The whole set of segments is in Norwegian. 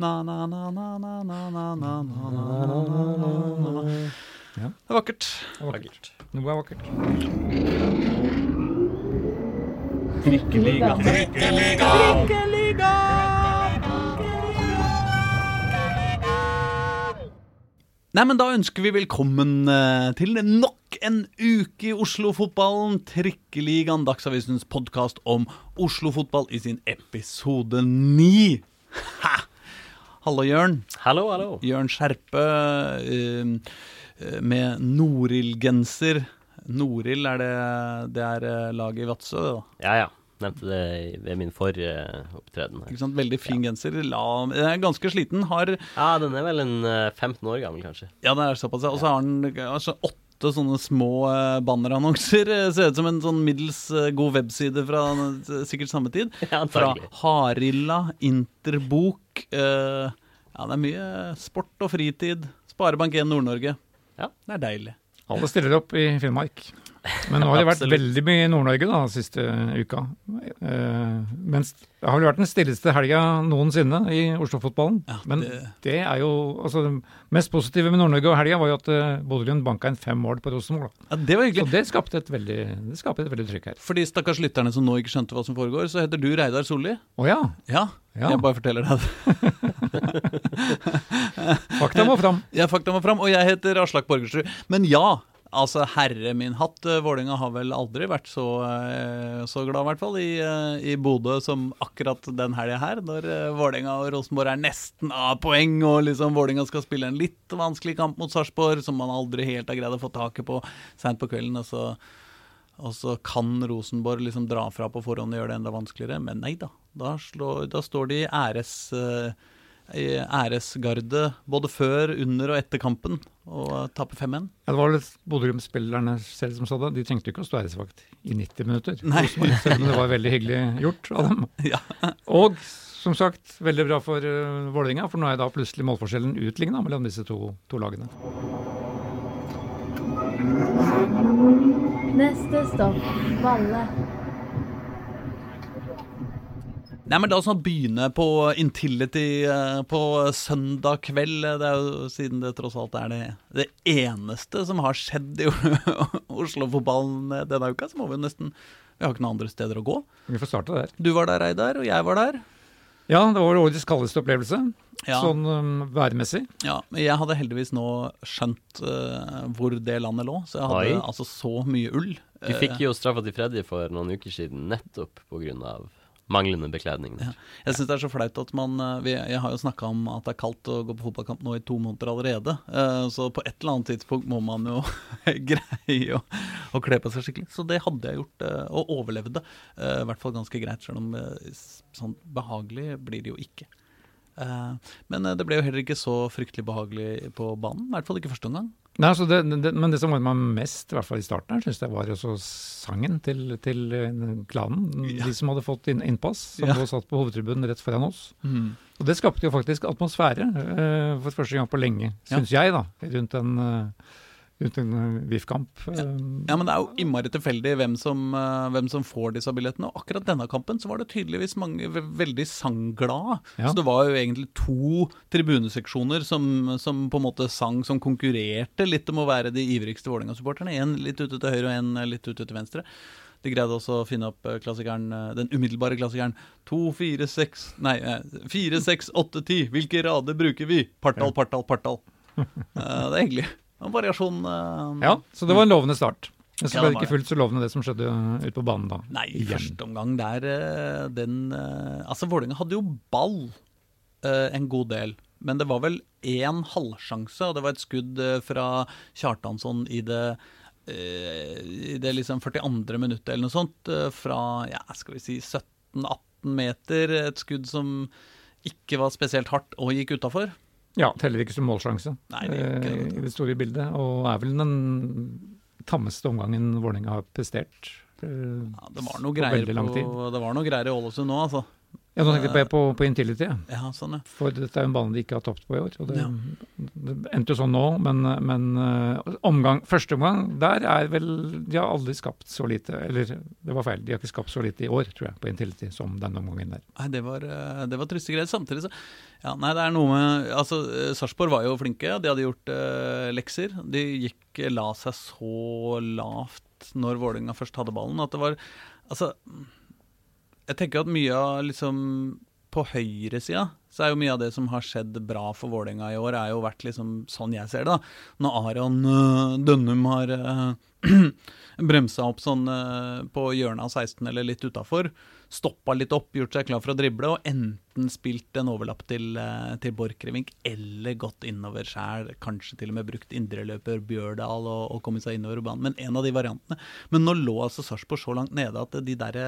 Det er vakkert. Det er vakkert. Noe er vakkert. Trikkeliga. Trikkeliga. Nei, men da ønsker vi velkommen eh, til nok en uke i Oslo-fotballen. Trikkeligaen, Dagsavisens podkast om Oslo-fotball i sin episode ni. Ha! Hallo, Jørn. Hallo, hallo. Jørn Skjerpe eh, eh, med Norild-genser. Norild, er det, det er eh, laget i Vadsø, da? Ja, ja. Nevnte det ved min forrige opptreden. Ikke sant? Veldig fin genser. La, er ganske sliten. Har Ja, den er vel en eh, 15 år gammel, kanskje. Ja, det er såpass. Og så har den altså, åtte sånne små bannerannonser. Ser ut som en sånn middels god webside fra sikkert samme tid. Ja, Fra. Harilla, Interbok eh, Ja, det er mye sport og fritid. Sparebank1 Nord-Norge. Ja. Det er deilig. Alle stiller opp i Finnmark. Men nå har det vært veldig mye i Nord-Norge da, siste uka. Uh, mens det har vel vært den stilleste helga noensinne i Oslo-fotballen. Ja, Men det- er jo altså Det mest positive med Nord-Norge og helga var jo at uh, Bodø-Glimt banka inn fem mål på Rosenborg. Ja, det var Så det skapte et veldig, det skapte et veldig trykk her. For de stakkars lytterne som nå ikke skjønte hva som foregår, så heter du Reidar Solli. Å ja. Ja, Ja. jeg bare forteller deg det. Fakta må fram. Ja, fakta må fram, og jeg heter Aslak Borgersrud. Men ja, altså herre min hatt, Vålinga Vålerenga har vel aldri vært så, eh, så glad, i hvert fall, i, eh, i Bodø som akkurat den helga her, når Vålinga og Rosenborg er nesten av poeng, og liksom Vålerenga skal spille en litt vanskelig kamp mot Sarpsborg, som man aldri helt har greid å få taket på seint på kvelden. og så og så kan Rosenborg liksom dra fra på forhånd og gjøre det enda vanskeligere. Men nei da. Da, slår, da står de æres, eh, i æresgarde både før, under og etter kampen og tape 5-1. Ja, det var vel Bodø-Glimt-spillerne selv som sa det. De trengte jo ikke å stå æresvakt i 90 minutter. Nei. Selv om det var veldig hyggelig gjort av dem. Ja. Og som sagt, veldig bra for uh, Vålerenga, for nå er da plutselig målforskjellen utligna mellom disse to, to lagene. Neste stopp Valle. Nei, men La oss nå begynne på Intility eh, på søndag kveld. Det er jo Siden det tross alt er det, det eneste som har skjedd i Oslo-fotballen denne uka, så må vi jo nesten Vi har ikke noen andre steder å gå. Vi får starte der. Du var der, Reidar, og jeg var der. Ja, det var årets kaldeste opplevelse, Ja. sånn um, værmessig. Ja, men jeg hadde heldigvis nå skjønt uh, hvor det landet lå, så jeg hadde Oi. altså så mye ull. Du fikk jo straffa til Freddy for noen uker siden nettopp pga. Manglende bekledning. Ja. Jeg syns det er så flaut at man eh, Jeg har jo snakka om at det er kaldt å gå på fotballkamp nå i to måneder allerede. eh, Så på et eller annet tidspunkt må man jo greie å, å kle på seg skikkelig. Så det hadde jeg gjort, eh, og overlevde. I hvert fall ganske greit, selv om sånn behagelig blir det jo ikke. Men det ble jo heller ikke så fryktelig behagelig på banen. I hvert fall ikke første omgang. Nei, altså det, det, men det som var meg mest, i hvert fall i starten her, synes jeg var også sangen til, til eh, klanen. Ja. De som hadde fått inn, innpass, som Ja. satt på hovedtribunen rett foran oss. Og det skapte jo faktisk atmosfære eh, for første gang på lenge, Ja. jeg, da, rundt den eh, rundt en eh, VIF-kamp. Ja, Ja, men det er jo innmari tilfeldig hvem som, eh, hvem som får disse billettene. Og akkurat denne kampen så var det tydeligvis mange veldig sangglade. Ja. Så det var jo egentlig to tribuneseksjoner som, som på en måte sang, som konkurrerte litt om å være de ivrigste Vålerenga-supporterne. En litt ute til høyre og en litt ute til venstre. De greide også å finne opp eh, klassikeren, eh, den umiddelbare klassikeren 2, 4, 6 Nei, eh, 4, 6, 8, 10. Hvilke rader bruker vi? Partall, partall, partall. Eh, Det er hyggelig. En variasjon. eh, ja, så det var en lovende start. Men så ble det ikke fullt så lovende det som skjedde eh, ute på banen da. Nei, i første omgang der eh, den eh, Altså, Vålerenga hadde jo ball en god del. Men det var vel én halvsjanse, og det var et skudd fra Kjartansson i det I det liksom 42. minuttet eller noe sånt. fra ja, skal vi si 17-18 meter. Et skudd som ikke var spesielt hardt og gikk utafor. Ja, teller ikke som målsjanse Nei, det gjør ikke det, eh, i det store bildet. Og er vel den tammeste omgangen Vålerenga har prestert. eh, Ja, det var noe greier på, det var noe greier i Ålesund nå, altså. Ja, nå tenkte jeg på, på Intility, ja. Sånn, ja. for dette er jo en bane de ikke har tapt på i år. Og det, Ja. Det endte jo sånn nå, men, men eh, omgang, første omgang der er vel De har aldri skapt så lite. Eller det var feil, de har ikke skapt så lite i år, tror jeg, på Intility som denne omgangen der. Nei, det var, eh, det var triste greier. Samtidig så ja, Nei, det er noe med Altså, eh, Sarpsborg var jo flinke. De hadde gjort eh, lekser. De gikk la seg så lavt når Vålerenga først hadde ballen, at det var Altså Jeg tenker at mye av liksom På høyresida så er jo mye av det som har skjedd bra for Vålerenga i år, er jo vært liksom sånn jeg ser det, da. Når Aron øh, Dønnum har øh, bremsa opp sånn øh, på hjørnet av 16 eller litt utafor, stoppa litt opp, gjort seg klar for å drible, og enten spilt en overlapp til, øh, til Borchgrevink eller gått innover sjæl, kanskje til og med brukt indreløper Bjørdal og, og kommet seg innover banen, men en av de variantene. Men nå lå altså Sarpsborg så langt nede at de der,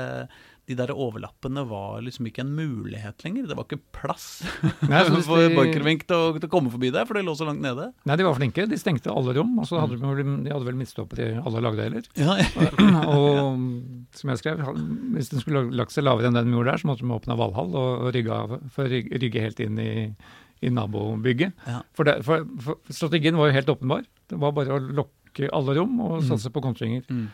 de der overlappene var liksom ikke en mulighet lenger. Det var ikke plass Nei, så for de- Borchgrevink til, til å komme forbi der, for det lå så langt nede. Nei, de var flinke. De stengte alle rom. Og så hadde de, vel- de hadde vel midtstopper har alle lagdeler. Ja, og som jeg skrev, hvis den skulle lagt seg lavere enn den vi gjorde der, så måtte de åpne Valhall og rygge, av, rygge, rygge helt inn i, i nabobygget. Ja. For, det, for, for strategien var jo helt åpenbar. Det var bare å lokke alle rom og Mm. satse på kontringer. Mm.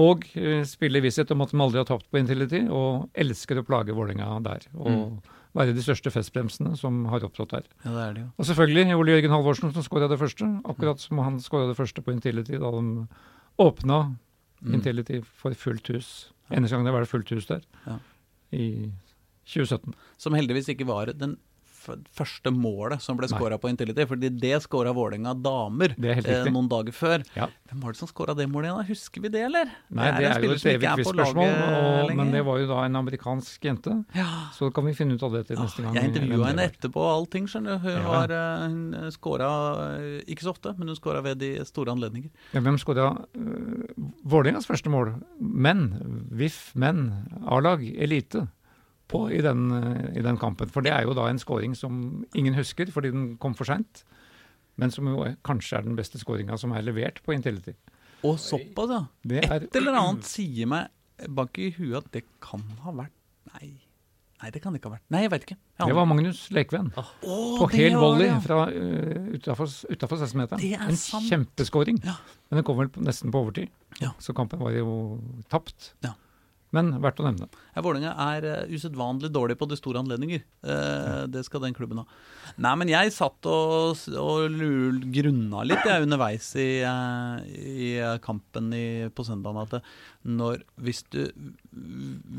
Og eh, spille i visshet om at de aldri har tapt på Intility, og elsker å plage Vålerenga der. Og Mm. være de største festbremsene som har opptrådt der. ja, det er det jo. Og selvfølgelig Ole Jørgen Halvorsen som skåra det første, akkurat som han skåra det første på Intility da de åpna Mm. Intility for fullt hus. Eneste gang det var det fullt hus der. Ja. I 2017. Som heldigvis ikke var den første målet som ble skåra på Intility, fordi det skåra Vålerenga damer Det er eh, noen dager før. Ja. Hvem var det som skåra det målet igjen? Husker vi det, eller? Nei, det er, en jo et evig er quiz-spørsmål, og- men det var jo da en amerikansk jente. ja. Så kan vi finne ut av det til neste gang. Jeg intervjua henne etterpå og allting, skjønner du. Hun Ja. var eh, Hun skåra ikke så ofte, men hun skåra ved de store anledninger. Ja, hvem skåra uh, Vålerengas første mål? Menn, VIF, menn, A-lag, elite. På, i, den, eh, I den kampen. For det er jo da en scoring som ingen husker, fordi den kom for seint. Men som jo er, kanskje er den beste scoringa som er levert på Intility. Og såpass, ja. Et eller annet sier meg bak i huet at det kan ha vært Nei. Nei, det kan det ikke ha vært. Nei, jeg veit ikke. Jeg det var Magnus Lekven. Oh, På hel volley ja. fra uh, utafor 16-meteren. Er En sant. kjempeskåring. Ja. Men den kom vel på, nesten på overtid, Ja. så kampen var jo tapt. Ja. Men verdt å nevne. Ja, Vålerenga er uh, usedvanlig dårlig på de store anledninger. Eh, Det skal den klubben ha. Nei, men jeg satt og, og lul- grunna litt jeg, underveis i, eh, i kampen i, på søndag at når, hvis, du,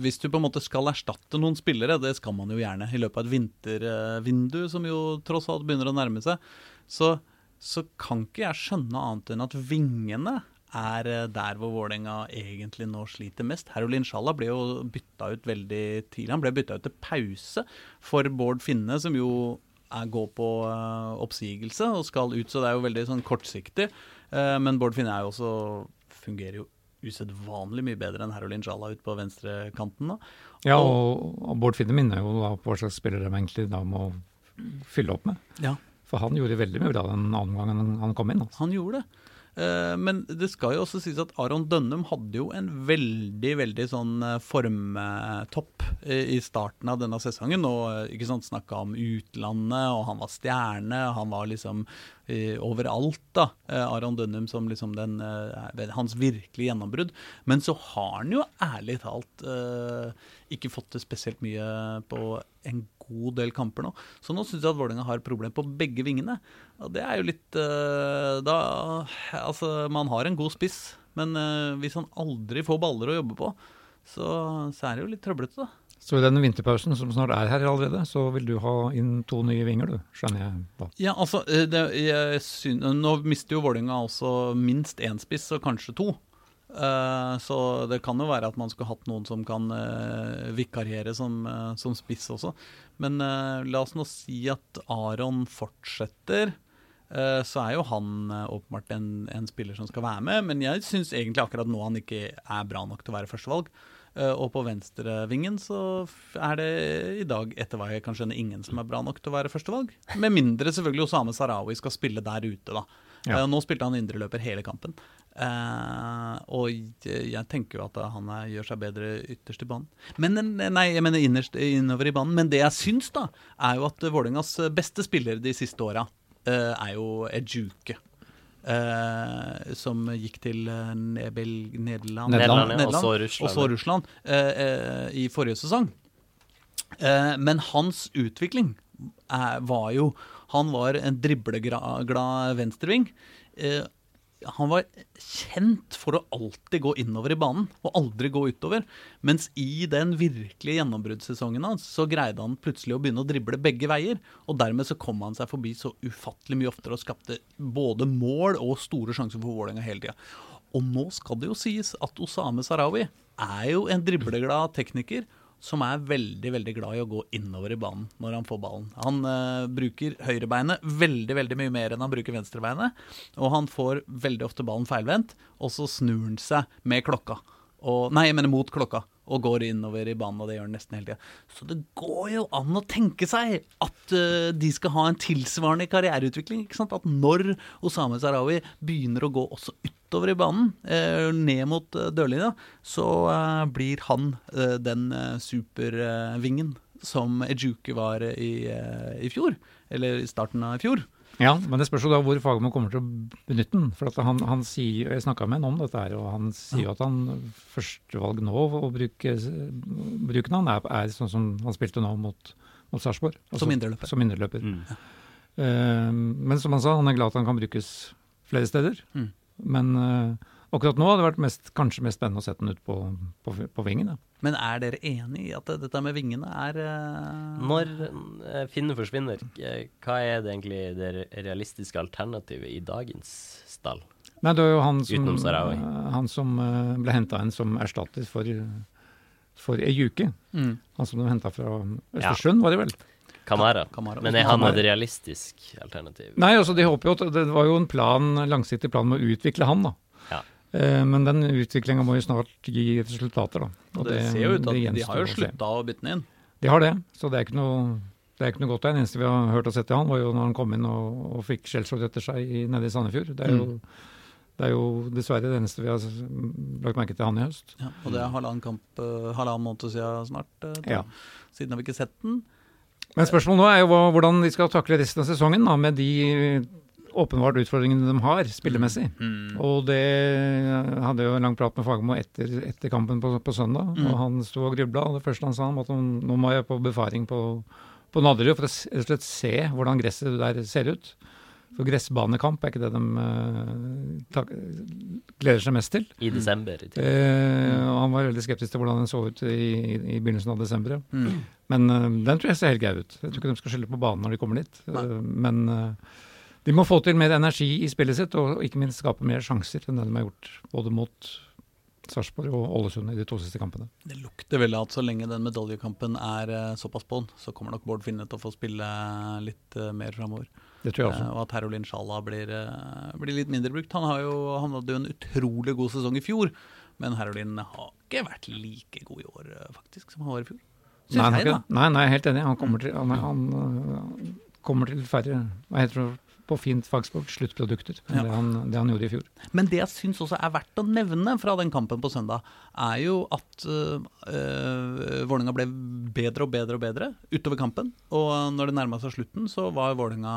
hvis du på en måte skal erstatte noen spillere, det skal man jo gjerne i løpet av et vintervindu, som jo tross alt begynner å nærme seg, så, så kan ikke jeg skjønne annet enn at vingene er eh, der hvor Vålerenga egentlig nå sliter mest. Herolin Sjalla ble jo bytta ut veldig tidlig. Han ble bytta ut til pause for Bård Finne, som jo er, går på uh, oppsigelse og skal ut, så det er jo veldig sånn kortsiktig. Uh, men Bård Finne er jo også fungerer jo usedvanlig mye bedre enn Herolin Sjalla ut på venstrekanten. Ja, og, og Bård Finne minner jo da på hva slags spiller de egentlig da må fylle opp med. Ja. For han gjorde veldig mye bra den andre gangen han- han kom inn. Altså. Han gjorde det. Eh, Men det skal jo også sies at Aron Dønnum hadde jo en veldig veldig sånn eh, formtopp i i starten av denne sesongen. Og eh, ikke sant, snakka om utlandet, og han var stjerne. Han var liksom eh, overalt, da. Eh, Aron Dønnum som liksom den eh, Hans virkelige gjennombrudd. Men så har han jo ærlig talt eh, ikke fått det spesielt mye på en god del kamper nå. Så nå syns jeg at Vålerenga har problemer på begge vingene. Og det er jo litt eh, Da Altså, man har en god spiss, men eh, hvis han aldri får baller å jobbe på, så, så er det jo litt trøblete, da. Så i den vinterpausen som snart er her allerede, så vil du ha inn to nye vinger, du, skjønner jeg. da. Ja, altså, eh, det, jeg synes, Nå mister jo Vålerenga altså minst én spiss, og kanskje to. Uh, så det kan jo være at man skulle hatt noen som kan uh, vikariere som, uh, som spiss også. Men la oss nå si at Aron fortsetter. så er jo han åpenbart en, en spiller som skal være med, men jeg syns egentlig akkurat nå han ikke er bra nok til å være førstevalg. Eh, og på venstrevingen så er det i dag, etter hva jeg kan skjønne, ingen som er bra nok til å være førstevalg. Med mindre selvfølgelig Osame Sarawi skal spille der ute, da. Ja. Eh, nå spilte han indreløper hele kampen. Uh, og jeg, tenker jo at han er, gjør seg bedre ytterst i banen. Men, eh, nei, jeg mener innerst innover i banen. Men det jeg syns, da, er jo at Vålerengas beste spiller de siste åra uh, er jo Ejuke. Eh, som gikk til eh, Nebel, Nederland, Nederland, ja, og så Russland. og så Russland eh, eh, i forrige sesong. Eh, men hans utvikling er, var jo Han var en dribleglad venstreving. Eh, han var kjent for å alltid gå innover i banen og aldri gå utover. Mens i den virkelige gjennombruddssesongen hans så greide han plutselig å begynne å drible begge veier. Og dermed så kom han seg forbi så ufattelig mye oftere og skapte både mål og store sjanser for Vålerenga hele tida. Og nå skal det jo sies at Osame Sarawi er jo en dribleglad tekniker som er veldig veldig glad i å gå innover i banen når han får ballen. Han uh, bruker høyrebeinet veldig veldig mye mer enn han bruker venstrebeinet. Og han får veldig ofte ballen feilvendt, og så snur han seg med klokka. Og, nei, jeg mener mot klokka. Og går innover i banen, og det gjør han nesten hele tida. Så det går jo an å tenke seg at uh, de skal ha en tilsvarende karriereutvikling. ikke sant? At når Osame Sarawi begynner å gå også utover i banen, uh, ned mot uh, dørlinja, så uh, blir han den supervingen som Ejuke var i, i fjor. Eller i starten av i fjor. Ja, men det spørs jo da hvor Fagermo kommer til å benytte den. For at han, han sier, Jeg snakka med ham om dette, her, og han sier jo at han førstevalg nå å bruke, bruke han er, er sånn som han spilte nå mot, mot Sarpsborg. Altså, Som indreløper. Som indreløper. Mm. Uh, men som han sa, han er glad at han kan brukes flere steder. Mm. Men uh, akkurat nå hadde det vært mest, kanskje mest spennende å sette den ut på, på, på vingen. Da. Men er dere enig i at dette med vingene er uh... Når eh, Finne forsvinner, eh, hva er det egentlig det realistiske alternativet i dagens stall? Nei, det var jo han som, han som ble henta inn som erstatter for, for ei uke. mm, Han som de henta fra Østersund, var det vel? Kamara. Kamara. Men er han et realistisk alternativ? Nei, altså de håper jo at det var jo en plan, langsiktig plan med å utvikle han, da. Eh, men den utviklinga må jo snart gi resultater, da. Og det, ser jo ut til at de har jo slutta å bytte den inn. De har det, så det er ikke noe, det er ikke noe godt. Det eneste vi har hørt og sett til han, var jo når han kom inn og, og fikk skjellsord etter seg i, nede i Sandefjord. Det er, jo, det er jo dessverre det eneste vi har lagt merke til han i høst. Ja, og det er halvannen kamp, eh, halvannen måned siden snart. eh. Ja. Siden har vi ikke sett den. Men spørsmålet nå er jo hvordan de skal takle resten av sesongen da, med de åpenbart utfordringene de har spillemessig. Mm. Og det hadde jo en lang prat med Fagermo etter, etter kampen på, på søndag, Mm. og han sto og grubla. Og det første han sa, var at nå må jeg på befaring på, på Nadderud for å rett og slett se hvordan gresset der ser ut. For gressbanekamp er ikke det de uh, tak, gleder seg mest til. I desember? i. Eh, og han var veldig skeptisk til hvordan den så ut i, i begynnelsen av desember. Mm. Men uh, den tror jeg ser helt grei ut. Jeg tror ikke de skal skylde på banen når de kommer dit. Men de må få til mer energi i spillet sitt, og ikke minst skape mer sjanser enn det de har gjort både mot Sarpsborg og Ålesund i de to siste kampene. Det lukter vel at så lenge den medaljekampen er eh, såpass på'n, så kommer nok Bård Finne til å få spille litt eh, mer framover. Det tror jeg Eh, også. og at Herolin Sjala blir, eh, blir litt mindre brukt. Han, har jo, han hadde jo en utrolig god sesong i fjor, men Herolin har ikke vært like god i år, eh, faktisk, som han var i fjor. Nei, jeg, nei, nei, helt enig. Han kommer til, han, han, kommer til færre Hva heter det på fint fagspråk? Sluttprodukter enn Ja. det, han, det han gjorde i fjor. Men det jeg syns også er verdt å nevne fra den kampen på søndag, er jo at øh, Vålerenga ble bedre og bedre og bedre utover kampen. Og når det nærma seg slutten, så var Vålerenga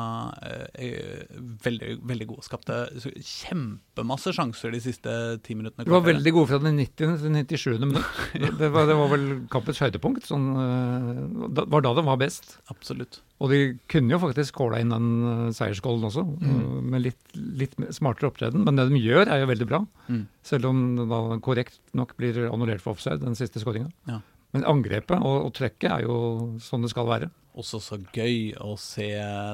øh, veldig, veldig gode. Skapte kjempemasse sjanser de siste ti minuttene. De var veldig gode fra den 90. til 97. minutt. Det, det, var, det var vel kampens høydepunkt. Sånn, øh, det var da de var best. Absolutt. Og de kunne jo faktisk skåla inn den uh, seiersgålen også, Mm. uh, med litt, litt smartere opptreden. Men det de gjør, er jo veldig bra. Mm. Selv om det da korrekt nok blir annullert for offside, den siste skåringa. Ja. Men angrepet og, og trekket er jo sånn det skal være. Også så gøy å se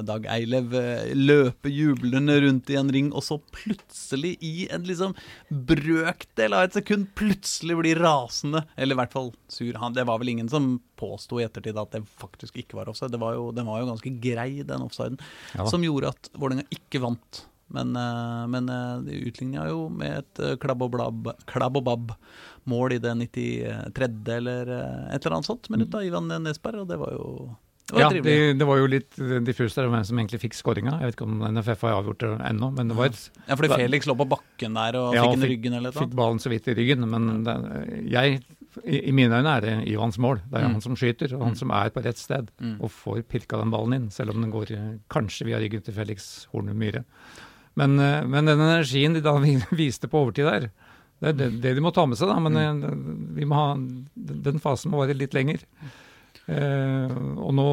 Dag Eilev eh, løpe jublende rundt i en ring, og så plutselig, i en liksom brøkdel av et sekund, plutselig bli rasende. Eller i hvert fall sur. Han, det var vel ingen som påsto i ettertid at det faktisk ikke var offside. Det var jo, den var jo ganske grei, den offsiden, Ja som gjorde at Vålerenga ikke vant. Men, eh, men eh, de utligna jo med et eh, klabb og blabb, klabb og babb-mål i det 93. eller et eller annet sånt minutt av Ivan Nesberg, og det var jo det var Ja, det, det var jo litt diffust der hvem som egentlig fikk skåringa. Jeg vet ikke om NFF har avgjort det ennå, men det var et Ja, fordi Felix lå på bakken der og Ja, fikk en i ryggen eller fikk ballen så vidt i ryggen. Men det, jeg i, I mine øyne er det Ivans mål. Det er Mm. han som skyter, og han Mm. som er på rett sted. Mm. Og får pirka den ballen inn, selv om den går kanskje via ryggen til Felix Horne Myhre. Men, eh, men den energien de da viste på overtid der, det er det, det de må ta med seg, da. Men Mm. eh, vi må ha, den fasen må vare litt lenger. Eh, og nå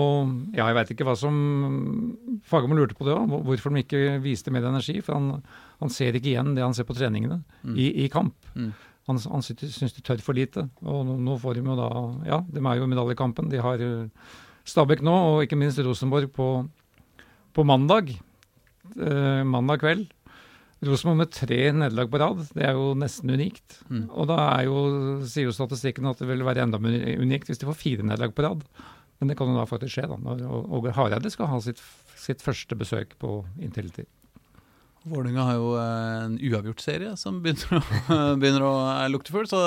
Ja, jeg veit ikke hva som Fagermo lurte på det òg, hvorfor de ikke viste mer energi. For han, han ser ikke igjen det han ser på treningene Mm. i, i kamp. Mm. Han, han syns de tør for lite. Og nå, nå får de jo da Ja, de er jo i medaljekampen. De har eh, Stabæk nå, og ikke minst Rosenborg på, på mandag. Eh, mandag kveld. Rosenborg med tre nederlag på rad, det er jo nesten unikt. Mm. Og da er jo, sier jo statistikken at det vil være enda mer unikt hvis de får fire nederlag på rad. Men det kan jo da faktisk skje, da, når Åge Hareide skal ha sitt, sitt første besøk på Intility. Vålerenga har jo eh, en uavgjort-serie som begynner å, begynner å eh, lukte full, så,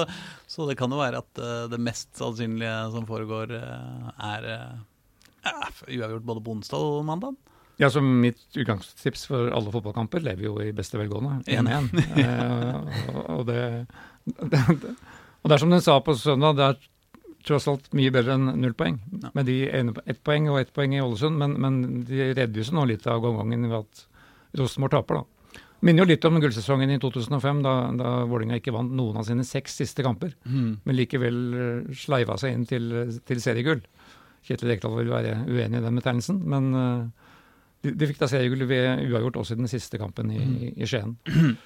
så det kan jo være at det mest sannsynlige som foregår, er ja, uavgjort både på onsdag og mandag. Ja, så Mitt utgangstips for alle fotballkamper lever jo i beste velgående. 1-1. eh, og, det, det, det, og det er som den sa på søndag, det er tross alt mye bedre enn null poeng. Ja. Med de ett poeng og ett poeng i Ålesund, men, men de redder jo seg nå litt av gangen ved at Rosenborg taper, da. Minner jo litt om gullsesongen i 2005, da, da Vålinga ikke vant noen av sine seks siste kamper, men likevel eh, sleiva seg inn til, til seriegull. Kjetil Rekdal vil være uenig i den betegnelsen, men eh, de, de fikk da seriegull ved uavgjort også i den siste kampen i, i, Skien.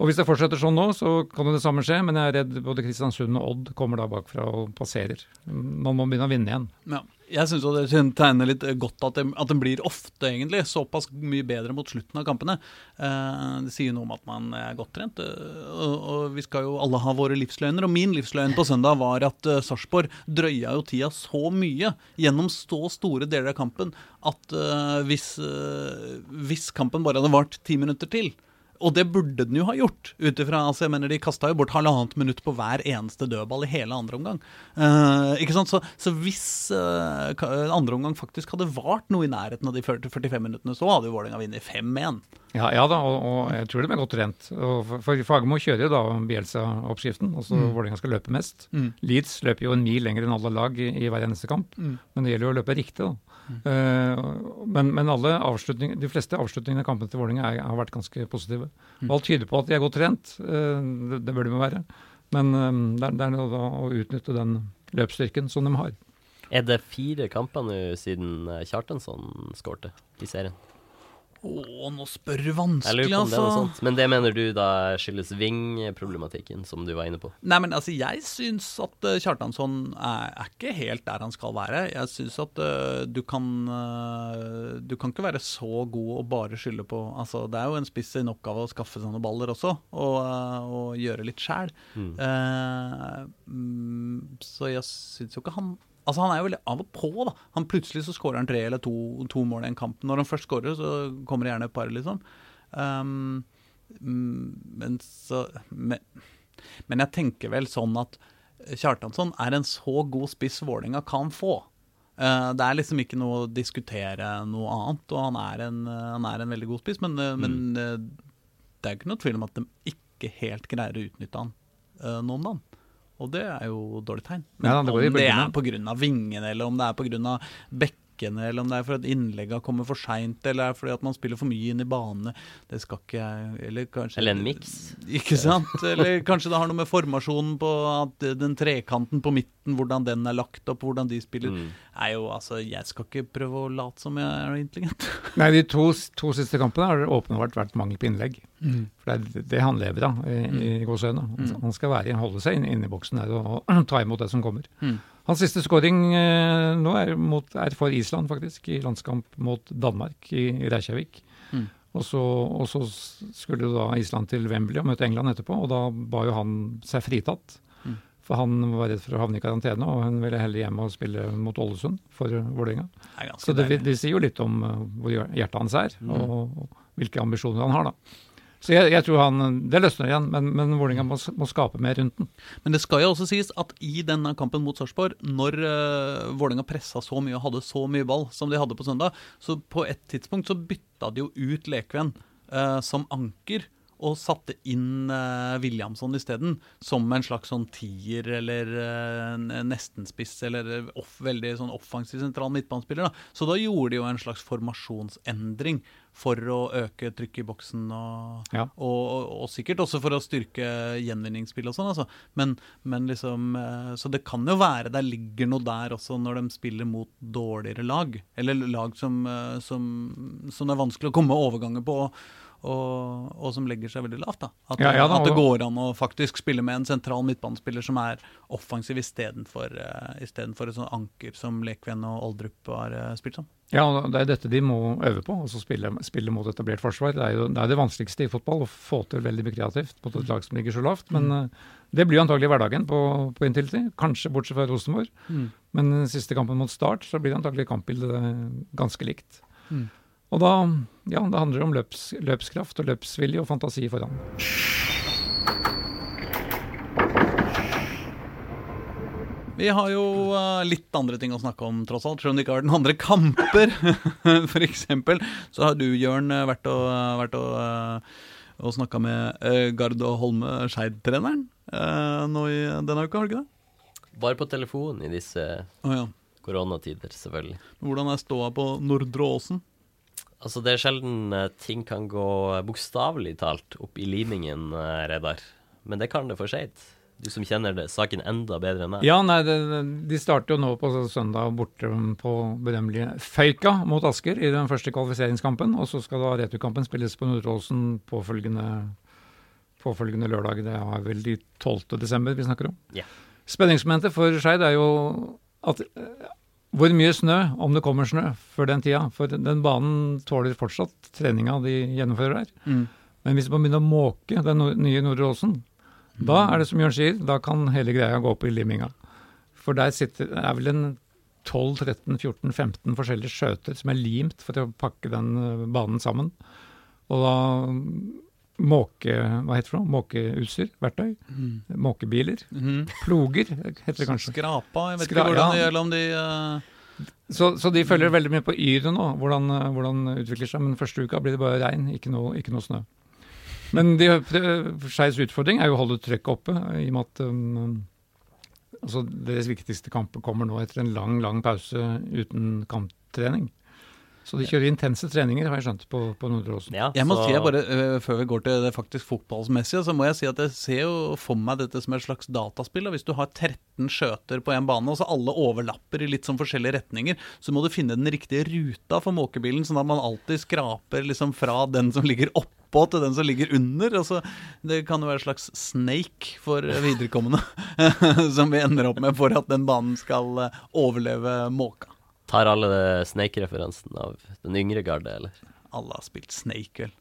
Og Hvis det fortsetter sånn nå, så kan jo det samme skje, men jeg er redd både Kristiansund og Odd kommer da bakfra og passerer. Man må begynne å vinne igjen. Ja. Jeg syns det tegner litt godt at den, at den blir ofte, egentlig, såpass mye bedre mot slutten av kampene. Eh, det sier noe om at man er godt trent. eh, og, vi skal jo alle ha våre livsløgner. Og min livsløgn på søndag var at uh, Sarpsborg drøya jo tida så mye gjennom så store deler av kampen at eh, hvis, eh, hvis kampen bare hadde vart ti minutter til og det burde den jo ha gjort. ut ifra, altså jeg mener De kasta jo bort halvannet minutt på hver eneste dødball i hele andre omgang. Uh, ikke sant? Så, så hvis uh, andre omgang faktisk hadde vart noe i nærheten av de 40-45 minuttene, så hadde jo Vålerenga vunnet 5-1. Ja, ja da, og, og jeg tror de er godt trent. Og for, for Fagermo kjører jo da Bielsa-oppskriften, altså Mm. Vålerenga skal løpe mest. Mm. Leeds løper jo en mil lenger enn alle lag i, i hver eneste kamp, Mm. men det gjelder jo å løpe riktig. da. Eh, men, men de fleste avslutningene i kampene til Vålerenga er- har vært ganske positive. Mm. Og alt tyder på at de er godt trent, Uh, det, det bør de jo være. Men um, det er, det er å utnytte den løpsstyrken som de har. Er det fire kamper nå siden Kjartansson skårte i serien? Å, nå spør du vanskelig, Jeg lurer på om det er noe altså. sånt. Men det mener du da skyldes Ving-problematikken, som du var inne på? Nei, men altså, jeg syns at eh, Kjartansson er, er ikke helt der han skal være. Jeg syns at uh, du kan uh, Du kan ikke være så god og bare skylde på Altså, det er jo en spiss sin oppgave å skaffe sånne baller også, og, og gjøre litt sjæl. Mm. Mm, så jeg syns jo ikke han Altså Han er jo veldig av og på. da Han Plutselig så skårer han tre eller to, to mål i en kamp. Når han først skårer, så kommer det gjerne et par, liksom. Um, men så men, men jeg tenker vel sånn at Kjartansson er en så god spiss Vålerenga kan få. Uh, det er liksom ikke noe å diskutere noe annet, og han er en, eh, han er en veldig god spiss, men, mm. men uh, det er jo ikke noe tvil om at de ikke helt greier å utnytte han uh, nå om dagen. Og det er jo dårlig tegn. Men Ja, det om det er pga. vingene, eller om det er pga. bekkene, eller om det er for at innleggene kommer for seint, eller er fordi at man spiller for mye inn i banene, det skal ikke jeg Eller kanskje Eller en miks. Ikke sant? Eller kanskje det har noe med formasjonen på at den trekanten på midten, hvordan den er lagt opp, hvordan de spiller. Mm. Er jo, altså, Jeg skal ikke prøve å late som jeg er intelligent. Nei, De to, to siste kampene har det åpenbart vært mangel på innlegg. For det er det han lever av i, i gåseøyne. Han- Mm. Han skal være, holde seg inne, i boksen der og, og ta imot det som kommer. Mm. Hans siste skåring eh, nå er, mot, er for Island, faktisk, i landskamp mot Danmark i, i Reykjavik. Mm. Og så, og så skulle da Island til Wembley og møte England etterpå, og da ba jo han seg fritatt. Mm. For han var redd for å havne i karantene, og han ville heller hjem og spille mot Ålesund for Vålerenga. Er Så det, det sier jo litt om uh, hvor hjertet hans er, Mm. og, og hvilke ambisjoner han har. da. Så jeg, jeg tror han, Det løsner igjen, men, men Vålerenga må, må skape mer rundt den. Men det skal jo også sies at i denne kampen mot Sarpsborg, når uh, Vålerenga pressa så mye og hadde så mye ball som de hadde på søndag, så på et tidspunkt så bytta de jo ut Lekven uh, som anker. Og satte inn uh, Williamson isteden, som en slags sånn tier eller uh, nestenspiss, eller off, veldig sånn offensiv sentral midtbanespiller. da. Så da gjorde de jo en slags formasjonsendring for å øke trykket i boksen, og, Ja. og, og, og sikkert også for å styrke gjenvinningsspill og sånn. altså. Men, men liksom eh, Så det kan jo være der ligger noe der også når de spiller mot dårligere lag. Eller lag som, eh, som, som det er vanskelig å komme overganger på. Og, og som legger seg veldig lavt. da. At, Ja, ja da, at det går an å faktisk spille med en sentral midtbanespiller som er offensiv istedenfor uh, et sånt anker som Lekven og Oldrup har uh, spilt som. Ja, det er dette de må øve på, altså spille, spille mot etablert forsvar. Det er jo det, er det vanskeligste i fotball, å få til veldig mye kreativt mot et lag som ligger så lavt. Men eh, det blir antagelig hverdagen på, på Intility, kanskje bortsett fra Rosenborg. Men siste kampen mot Start, så blir det antagelig kampbildet ganske likt. Mm. Og da, ja, det handler om løps, løpskraft og løpsvilje og fantasi foran. Vi har jo eh, litt andre ting å snakke om, tross alt. Selv om det ikke har vært noen andre kamper. For eksempel så har du, Jørn, eh, vært og, vært og, uh, og snakka med uh, Gard og Holme, Skeid-treneren, eh, nå i denne uka, har du ikke det? Bare på telefon i disse oh, ja. koronatider, selvfølgelig. Hvordan er ståa på Nordre Åsen? Altså, det er sjelden eh, ting kan gå bokstavelig talt opp i limingen, eh, Reidar. Men det kan det for seint. Du som kjenner det, saken enda bedre enn meg. Ja, nei, det, De starter jo nå på søndag borte på berømmelige Føyka mot Asker i den første kvalifiseringskampen. Og så skal da returkampen spilles på Nordåsen påfølgende, påfølgende lørdag. Det er vel de 12. desember vi snakker om. Yeah. Spenningsmomentet for Skeid er jo at eh, hvor mye snø, om det kommer snø, før den tida. For den banen tåler fortsatt treninga de gjennomfører der. Mm. Men hvis man begynner å måke den nye Nordre Åsen, da er det som Jørn sier, da kan hele greia gå opp i liminga. For der sitter, er vel en 12-13-14-15 forskjellige skjøter som er limt for å pakke den eh, banen sammen. Og da måke, hva heter det for noe? Måkeutstyr, verktøy, måkebiler, Mm. ploger heter det kanskje. Skrapa? Jeg vet Skra- ikke hvordan det gjelder om de uh... Så, så de følger veldig mye på yret nå, hvordan, eh, hvordan utvikler seg. Men første uka blir det bare regn, ikke noe, ikke noe snø. Men de- Skeis utfordring er jo å holde trøkket oppe, i og med at um, altså deres viktigste kamper kommer nå etter en lang, lang pause uten kamptrening. Så de kjører intense treninger, har jeg skjønt, på, på Nordre Åsen. Ja, Jeg må så- si, jeg bare, øh, Før vi går til det faktisk fotballmessige, så må jeg si at jeg ser jo for meg dette som et slags dataspill. og Hvis du har 13 skjøter på en bane, og så alle overlapper i litt sånn forskjellige retninger, så må du finne den riktige ruta for måkebilen, sånn at man alltid skraper liksom fra den som ligger oppå til den som ligger under. Altså, det kan jo være et slags snake for viderekommende, som vi ender opp med for at den banen skal øh, overleve måka. Tar alle Snake-referansen av den yngre garde, eller? Alle har spilt Snake, vel.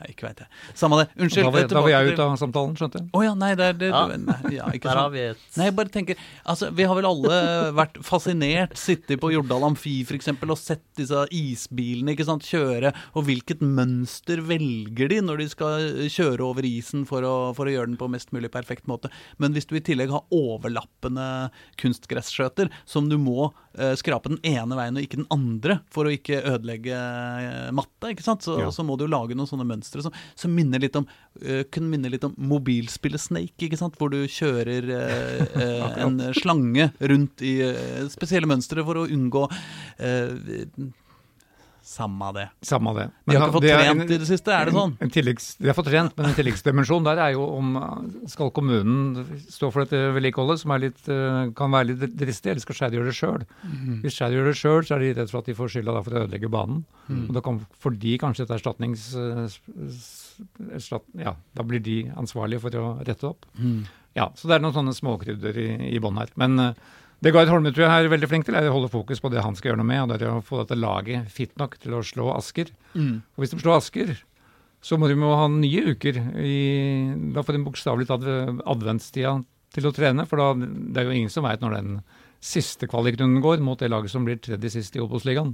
Jeg ikke veit jeg. Samme det. Unnskyld. Da var, da var jeg ute av samtalen, skjønte jeg. Å ja, nei, det det Ja. nei, ja, ikke Der har vi et Nei, jeg bare tenker Altså, vi har vel alle vært fascinert, sittet på Jordal Amfi f.eks. og sett disse isbilene ikke sant, kjøre, og hvilket mønster velger de når de skal kjøre over isen for å, for å gjøre den på mest mulig perfekt måte. Men hvis du i tillegg har overlappende kunstgresskjøter, som du må skrape den ene veien og ikke den andre for å ikke ødelegge eh, matta, ikke sant? Så, Ja. så må du jo lage noen sånne mønstre som, som minner litt om uh, kunne minne litt om mobilspillet Snake, ikke sant? hvor du kjører eh, eh, en slange rundt i uh, spesielle mønstre for å unngå eh, Samme det. Samme det. De har ikke fått trent en- i det siste, er det sånn? En, en tilleggs, de har fått trent, men en tilleggsdimensjon der er jo om skal kommunen stå for dette vedlikeholdet, som er litt, uh, kan være litt dristig, eller skal Skeid gjøre det sjøl? Hvis Skeid gjør det sjøl, så er de redd for at de får skylda for å ødelegge banen. Og da kan, får de kanskje et erstatnings... uh, erstatt, ja, da blir de ansvarlige for å rette opp. opp. Ja, så det er noen sånne småkrydder i, i bånn her. Men uh, det Gard Holme tror jeg er veldig flink til, er å holde fokus på det han skal gjøre noe med, og det er å få dette laget fit nok til å slå Asker. Og hvis de slår Asker, så må de jo ha nye uker. I, da får de bokstavelig talt adventstida til å trene, for da, det er jo ingen som veit når den siste kvalikrunden går mot det laget som blir tredje sist i Obos-ligaen.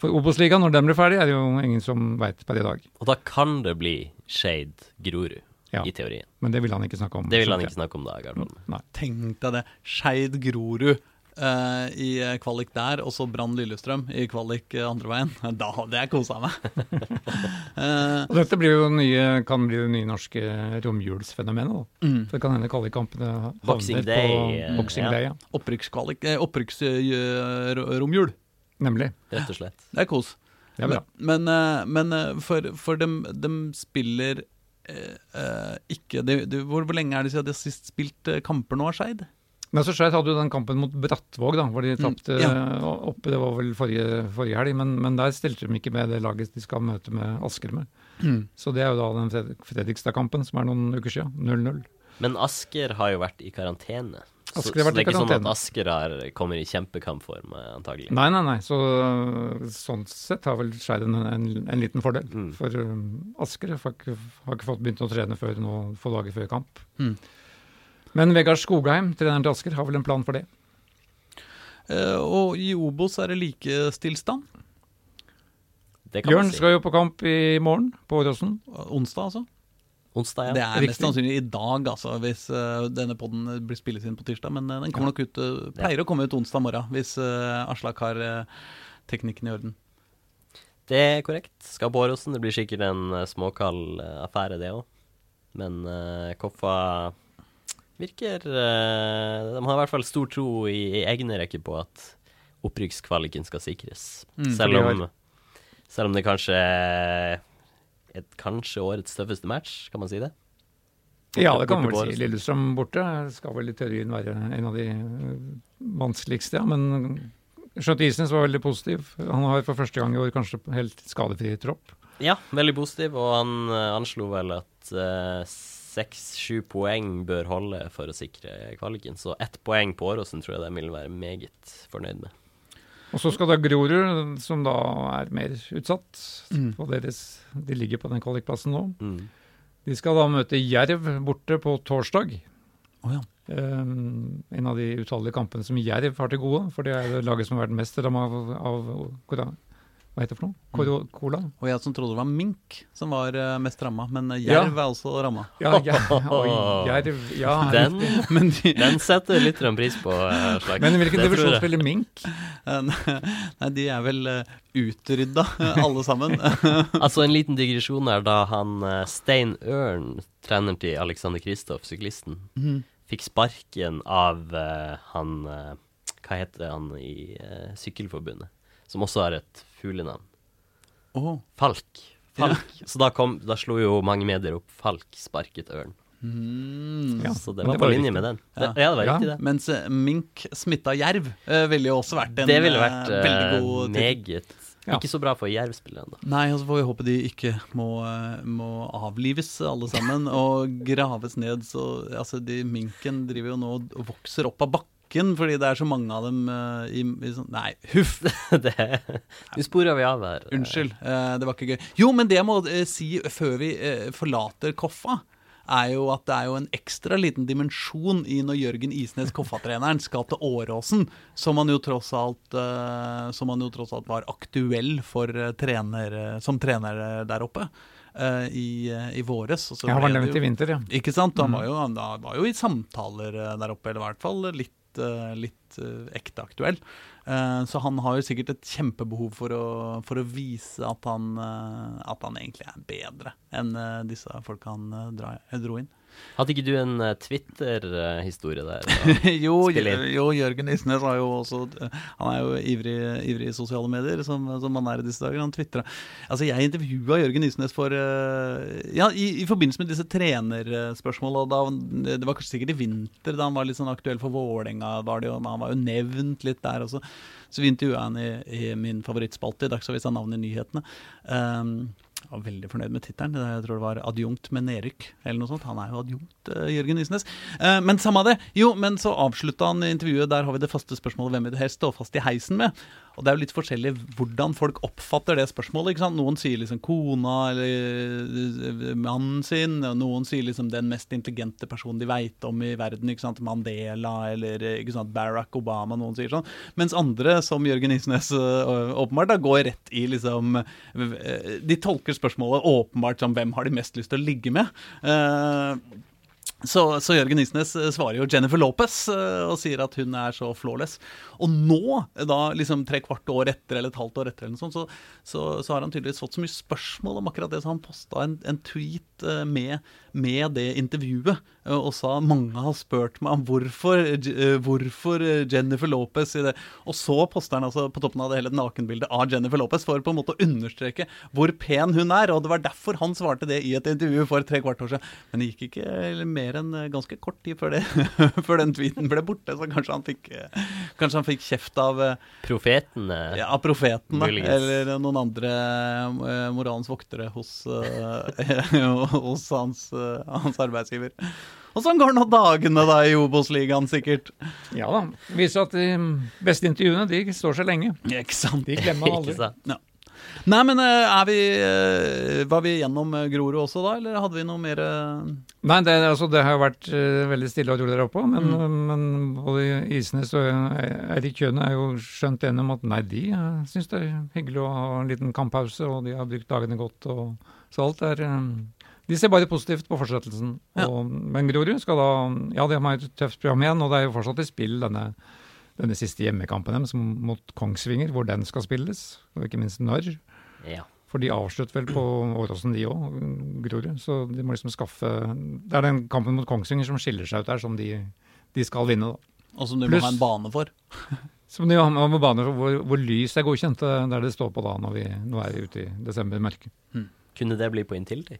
For Obos-ligaen, når den blir ferdig, er det jo ingen som veit per i dag. Og da kan det bli Shade Grorud, Ja. i teorien. Men det vil han ikke snakke om. Det vil han ikke snakke om da, Gardholm. Nei. Tenk deg det. Skeid Grorud uh, i eh, kvalik der, og så Brann Lillestrøm i kvalik eh, andre veien. Da hadde jeg kosa meg. uh, Og dette blir jo nye, kan bli det nye norske romjulsfenomenet. da. mm. Det kan hende kvalikkampene havner Boxing på eh, Boxing ja. Day, ja. Opprykkskvalik eh, Opprykksromjul. Nemlig. Rett og slett. Det er kos. Det er bra. Men, men for, for dem, dem spiller ikke det, det, hvor, hvor lenge er det siden de har sist spilt eh, kamper nå, Skeid? Men så Skeid hadde jo den kampen mot Brattvåg, da, hvor de Mm, ja. eh, oppe. Det var vel forrige, forrige helg, men, men der stilte de ikke med det laget de skal møte med Asker med. Så det er jo da den Fred Fredrikstad-kampen, som er noen uker siden. 0-0. Men Asker har jo vært i karantene. Så, Asker så, så det er ikke sånn at. Asker er, kommer i kjempekampform, antagelig. Nei, nei, nei. Så, sånn sett har vel Skeid en, en, en liten fordel. Mm. For um, Asker har ikke, har ikke fått begynt å trene før nå, få dager før kamp. Mm. Men Vegard Skogheim, treneren til Asker, har vel en plan for det. Uh, og i Obos er det like stillstand. Det kan Bjørn man si. skal jo på kamp i morgen, på Åråsen. Onsdag, altså. Onsdag, Det er mest sannsynlig i dag, altså, hvis uh, denne podden blir spilles inn på tirsdag. Men uh, den kommer nok ut uh, pleier å komme ut onsdag morgen, hvis uh, Aslak har eh, teknikken i orden. Det er korrekt. Skal på Åråsen. Det blir sikkert en eh, småkald eh, affære, det òg. Men uh, Koffa virker eh, De har i hvert fall stor tro i, i egne rekker på at opprykkskvaliken skal sikres. Mm, selv, om, selv om det kanskje et, kanskje årets tøffeste match, kan man si det? Ja, det kan man vel si. Lillestrøm borte skal vel i teorien være en av de øh, vanskeligste, ja. Men skjønt Isnes var veldig positiv. Han har for første gang i år kanskje helt skadefri tropp. Ja, veldig positiv, og han eh, anslo vel at seks-sju poeng bør holde for å sikre kvaliken. Så ett poeng på Åråsen tror jeg de vil være meget fornøyd med. Og så skal da Grorud, som da er mer utsatt, Mm. på deres, de ligger på den kvalikplassen nå. Mm. De skal da møte Jerv borte på torsdag. Oh, ja. Um, en av de utallige kampene som Jerv har til gode, for det er det laget som har vært mest ramma av, av hva heter det for noe? Koro, cola? Og jeg som trodde det var mink som var eh, mest ramma, men jerv Ja. er også ramma. Ja, ja, Jerv, ja. Den, Men, de, den setter litt pris på. Slags. Men hvilken divisjon spiller Mink? eh, nei, de er vel utrydda, alle sammen. Altså En liten digresjon er da han eh, Stein Ørn, treneren til Alexander Kristoff, syklisten, Mhm. fikk sparken av eh, han eh, Hva heter han i eh, Sykkelforbundet? Som også har et fuglenavn. Oh. Falk. Falk. Så da, kom, da slo jo mange medier opp 'Falk sparket ørn'. Mm. Ja, Så det var det på var linje riktig. med den. Ja. Det, ja, det var Ja. riktig, det. Mens eh, mink smitta jerv uh, ville jo også vært en Det ville vært eh, veldig god meget Ja. Ikke så bra for jervspillerne. Nei, og så får vi håpe de ikke må, må avlives alle sammen og graves ned. Så altså, de minken driver jo nå og vokser opp av bakken fordi det er så mange av dem uh, i, i sånn Nei, huff! det du sporer vi av her. Unnskyld, Uh, det var ikke gøy. Jo, men det jeg må eh, si før vi forlater Koffa, er jo at det er jo en ekstra liten dimensjon i når Jørgen Isnes, Koffa-treneren, skal til Åråsen, som han jo tross alt Som han jo tross alt var aktuell for trener, som trener der oppe. I, i våres. og så Ja, han var nevnt i vinter, ja. ikke sant? Han Mm. var jo, han var jo i samtaler der oppe, eller i hvert fall litt, litt eh, ekte aktuell. Eh, Så han har jo sikkert et kjempebehov for å, for å vise at han, eh, at han egentlig er bedre enn eh, disse folka han eh, dro inn. Hadde ikke du en eh, Twitter-historie der? jo, jo, Jørgen Isnes har jo også Han er jo ivrig, ivrig i sosiale medier, som, som han er i disse dager. Han tvitra. Altså, jeg intervjua Jørgen Isnes for eh, Ja, i, i forbindelse med disse trenerspørsmåla. Det var kanskje sikkert i vinter, da han var litt sånn aktuell for Vålerenga. var det jo, Han var jo nevnt litt der også. Så vi intervjua han i, i min favorittspalte i Dagsavisen Navnet i nyhetene. Um, jeg var veldig fornøyd med tittelen. Jeg tror det var 'Adjunkt med nedrykk'. eller noe sånt. Han er jo adjunkt, eh, Jørgen Isnes. Eh, men samme av det. Jo, men så avslutta han intervjuet. Der har vi det faste spørsmålet 'Hvem vil du helst stå fast i heisen med?' Og det er jo litt forskjellig hvordan folk oppfatter det spørsmålet. ikke sant? Noen sier liksom kona eller eh, mannen sin. og Noen sier liksom den mest intelligente personen de veit om i verden. ikke sant? Mandela eller eh, ikke sant? Barack Obama. Noen sier sånn. Mens andre, som Jørgen Isnes eh, åpenbart, da går rett i liksom De tolker spørsmålet åpenbart som hvem har de mest lyst til å ligge med. Så, så Jørgen Isnes eh, svarer jo Jennifer Lopez eh, og sier at hun er så flawless. Og nå, da liksom tre kvart år etter eller et halvt år etter, eller noe sånt, så, så, så har han tydeligvis fått så mye spørsmål om akkurat det, så han posta en, en tweet eh, med, med det intervjuet eh, og sa mange har spurt meg om hvorfor, eh, hvorfor eh, Jennifer Lopez i det. Og så poster han altså på toppen av det hele et nakenbilde av Jennifer Lopez for på en måte å understreke hvor pen hun er. Og det var derfor han svarte det i et intervju for tre kvart år siden. Men det gikk ikke mer enn ganske kort tid før, det, før den tweeten ble borte, så kanskje han fikk, kanskje han fikk kjeft av Profeten? Ja, av profeten, eller noen andre moralens voktere hos, hos hans, hans arbeidsgiver. Og sånn går nå dagene da i Obos-ligaen, sikkert. Ja da. Viser at de beste intervjuene de står seg lenge. Ikke sant? De glemmer aldri. Ja. Nei, men eh, er vi, eh, var vi gjennom eh, Grorud også da, eller hadde vi noe mer eh, Nei, det, altså, det har vært eh, veldig stille og rolig der oppe, men, Mm. men både Isnes og Eirik Kjøne er jo skjønt enige om at nei, de syns det er hyggelig å ha en liten kamppause, og de har brukt dagene godt. og Så alt er eh, De ser bare positivt på fortsettelsen. Ja. Og, men Grorud skal da Ja, de har et tøft program igjen, og det er jo fortsatt i spill denne, denne siste hjemmekampen deres mot Kongsvinger, hvor den skal spilles, og ikke minst når. Ja. For de avslutter vel på Åråsen, de òg, Grorud. Så de må liksom skaffe Det er den kampen mot Kongsvinger som skiller seg ut der, som de, de skal vinne, da. Og som du Plus, må ha en bane for? Som de må ha en bane for hvor, hvor lys er godkjent, eh, der det står på da når vi nå er ute i desember-mørket. Kunne det bli på Intility?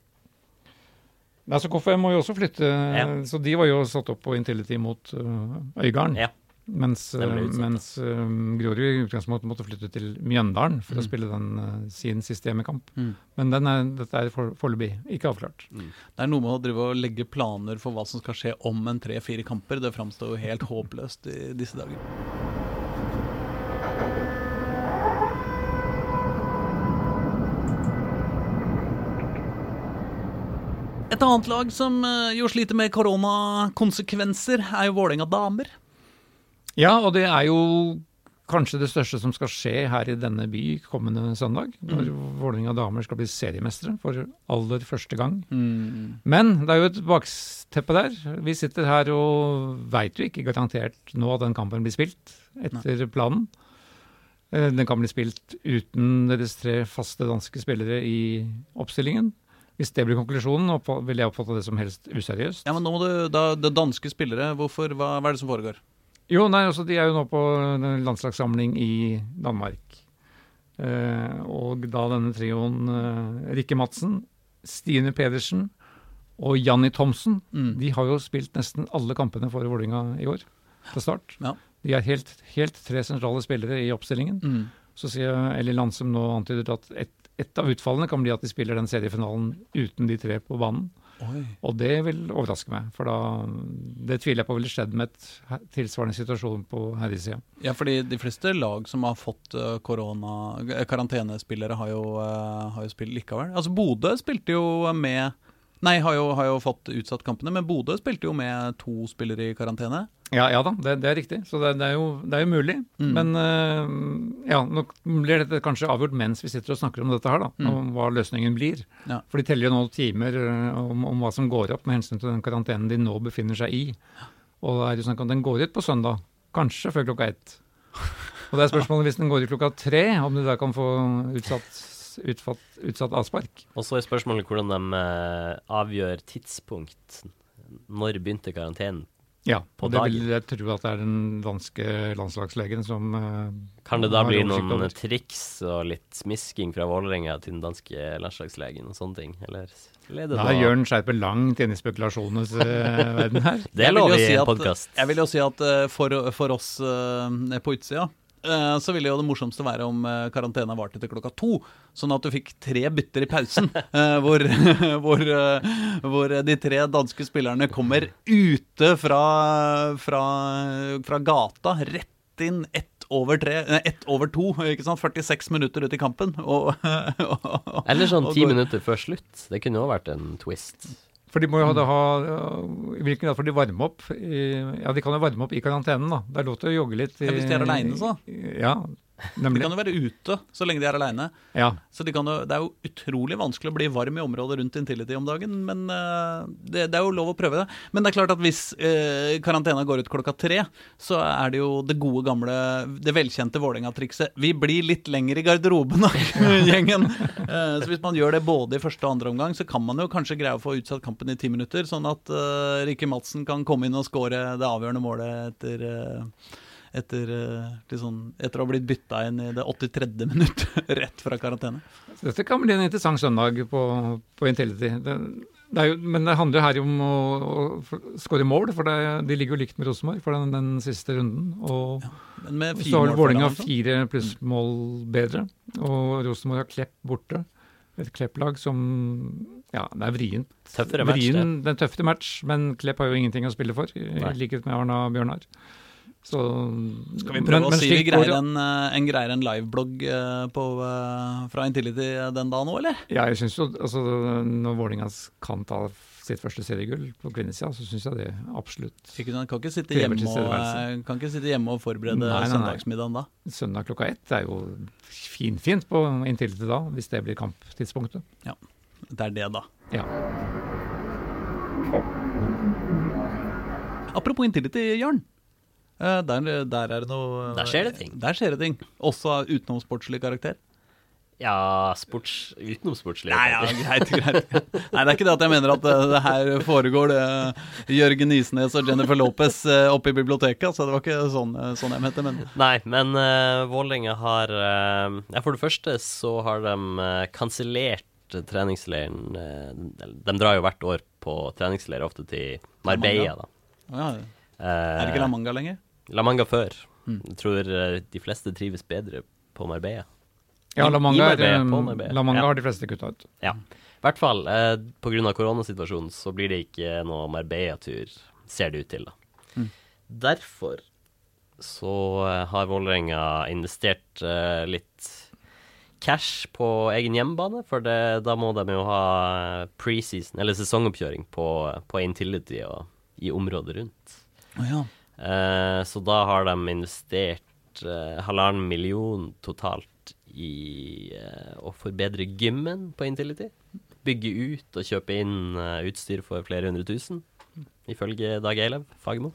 Altså KFM må jo også flytte, Ja. så de var jo satt opp på Intility mot uh, Øygarden. Ja. Mens, eh, mens uh, Grorud i utgangspunktet måtte flytte til Mjøndalen for å Mm. spille den, uh, sin siste hjemmekamp. Mm. Men den er, dette er for- foreløpig ikke avklart. Det er noe med å drive og legge planer for hva som skal skje om en tre-fire kamper. Det framstår jo helt håpløst i disse dager. Et annet lag som eh, jo sliter med koronakonsekvenser, er jo Vålerenga damer. Ja, og det er jo kanskje det største som skal skje her i denne by kommende søndag. Når Vålerenga damer skal bli seriemestere for aller første gang. Men det er jo et bakteppe der. Vi sitter her og veit jo ikke garantert nå at den kampen blir spilt etter planen. Eh, Den kan bli spilt uten deres tre faste danske spillere i oppstillingen. Hvis det blir konklusjonen, vil jeg oppfatte det som helst useriøst. Ja, men nå må du, da, det danske spillere, hvorfor, hva, hva er det som foregår? Jo, nei, altså De er jo nå på landslagssamling i Danmark. Eh, og da denne trioen eh, Rikke Madsen, Stine Pedersen og Janni Thomsen Mm. De har jo spilt nesten alle kampene for Vålerenga i år, til start. Ja. De er helt, helt tre sentrale spillere i oppstillingen. Mm. Så sier Ellie Lansem nå antyder at et, et av utfallene kan bli at de spiller den seriefinalen uten de tre på banen. Oi. Og det vil overraske meg, for da Det tviler jeg på ville skjedd med et tilsvarende situasjon på herresida. Ja, fordi de fleste lag som har fått eh, korona, eh, karantenespillere, har jo, eh, har jo spilt likevel. Altså Bodø spilte jo med Nei, har jo, har jo fått utsatt kampene, men Bodø spilte jo med to spillere i karantene. Ja, ja da, det, det er riktig. Så det, det, er, jo, det er jo mulig. Mm. Men uh, ja, nå blir dette kanskje avgjort mens vi sitter og snakker om dette her, da. Mm. Om hva løsningen blir. Ja. For de teller jo nå timer eh, om, om hva som går opp med hensyn til den karantenen de nå befinner seg i. Og det er jo snakk om den går ut på søndag. Kanskje før klokka ett. Og det er spørsmålet hvis den går ut klokka tre, om du da kan få utsatt, utfatt, utsatt avspark. Og så er spørsmålet hvordan de eh, avgjør tidspunkt. Når begynte karantenen? Ja, På og det vil jeg tro at det er den danske landslagslegen som eh, Kan det da bli noen over. triks og litt smisking fra Vålerenga til den danske landslagslegen og sånne ting? Eller, er Da gjør Jørn Skjerpe langt inn i spekulasjonenes eh, verden her. Det er lov i si en podkast. Jeg vil jo si at eh, for, for oss på utsida så ville jo det morsomste være om uh, karantena varte til klokka to. Sånn at du fikk tre bytter i pausen, eh, hvor, hvor, eh, hvor de tre danske spillerne kommer ute fra, fra, fra gata, rett inn ett over tre, nei, ett over to, ikke sant? 46 minutter ut i kampen. Og, og, Eller sånn ti minutter før slutt. Det kunne òg vært en twist. For de må jo ha, det ha I hvilken grad får de varme opp? I, ja, de kan jo varme opp i karantenen, da. Det er lov til å jogge litt. i- Ja, hvis de er alene, så. i- Ja. De kan jo være ute så lenge de er aleine. Ja. Så de kan jo, det er jo utrolig vanskelig å bli varm i området rundt Intility om dagen. Men uh, det, det er jo lov å prøve det. Men det er klart at hvis uh, karantena går ut klokka tre, så er det jo det gode gamle, det velkjente Vålerenga-trikset. Vi blir litt lenger i garderoben, gjengen. Uh, så hvis man gjør det både i første og andre omgang, så kan man jo kanskje greie å få utsatt kampen i ti minutter, sånn at uh, Rikke Madsen kan komme inn og skåre det avgjørende målet etter etter, liksom, etter å ha blitt bytta inn i det 83. minutt rett fra karantene. Dette kan bli en interessant søndag på, på Intility. Det, det er jo, men det handler her om å, å skåre mål, for det, de ligger jo likt med Rosenborg for den, den siste runden. Og ja, med så har mål Vålerenga altså. fire plussmål bedre, og Rosenborg har Klepp borte. Et Klepp-lag som Ja, det er vrient. Tøffere match. Vrien, det er en tøffere match, men Klepp har jo ingenting å spille for, i likhet med Arna Bjørnar. Så Skal vi prøve men- å si vi greier en, eh, en, greier en liveblogg eh, på, eh, fra Intility den dagen òg, eller? Ja, jeg synes jo, altså Når Vålerenga kan ta sitt første seriegull på kvinnesida, så syns jeg det absolutt Ikke? Kan ikke sitte hjemme og, kan ikke sitte hjemme og forberede Nei, nei, nei. søndagsmiddagen da. Søndag klokka ett er jo finfint på Intility da, hvis det blir kamptidspunktet. Ja, Det er det, da. Ja. Apropos Intility, Jørn. Eh, Der, der er det noe Der skjer det ting. Der skjer det ting. Også utenomsportslig karakter. Ja, sports, utenomsportslig. Nei, ja, greit, greit. Nei, det er ikke det at jeg mener at det, det her foregår det Jørgen Isnes og Jennifer Lopez eh, oppe i biblioteket. Så det var ikke sånn, eh, sånn jeg mente. Men Nei, men uh, Vålerenga har uh, ja, For det første så har de uh, kansellert treningsleiren eh, de, de drar jo hvert år på treningsleir, ofte til Marbella, da. ja, Eh, er det ikke La Manga lenger? La Manga før. Mm. Jeg tror eh, de fleste trives bedre på Marbella. Ja, La Manga, Marbella, Marbella. La Manga Ja. har de fleste kutta ut. Ja. I hvert fall eh, pga. koronasituasjonen så blir det ikke noe Marbella-tur, ser det ut til, da. Mm. Derfor så eh, har Vålerenga investert eh, litt cash på egen hjemmebane, for det, da må de jo ha preseason, eller sesongoppkjøring, på, på Intility og i området rundt. Oh, ja. Eh, så da har de investert eh, halvannen million totalt i eh, å forbedre gymmen på Intility. Bygge ut og kjøpe inn utstyr for flere hundre tusen, ifølge Dag Eilev Fagermo.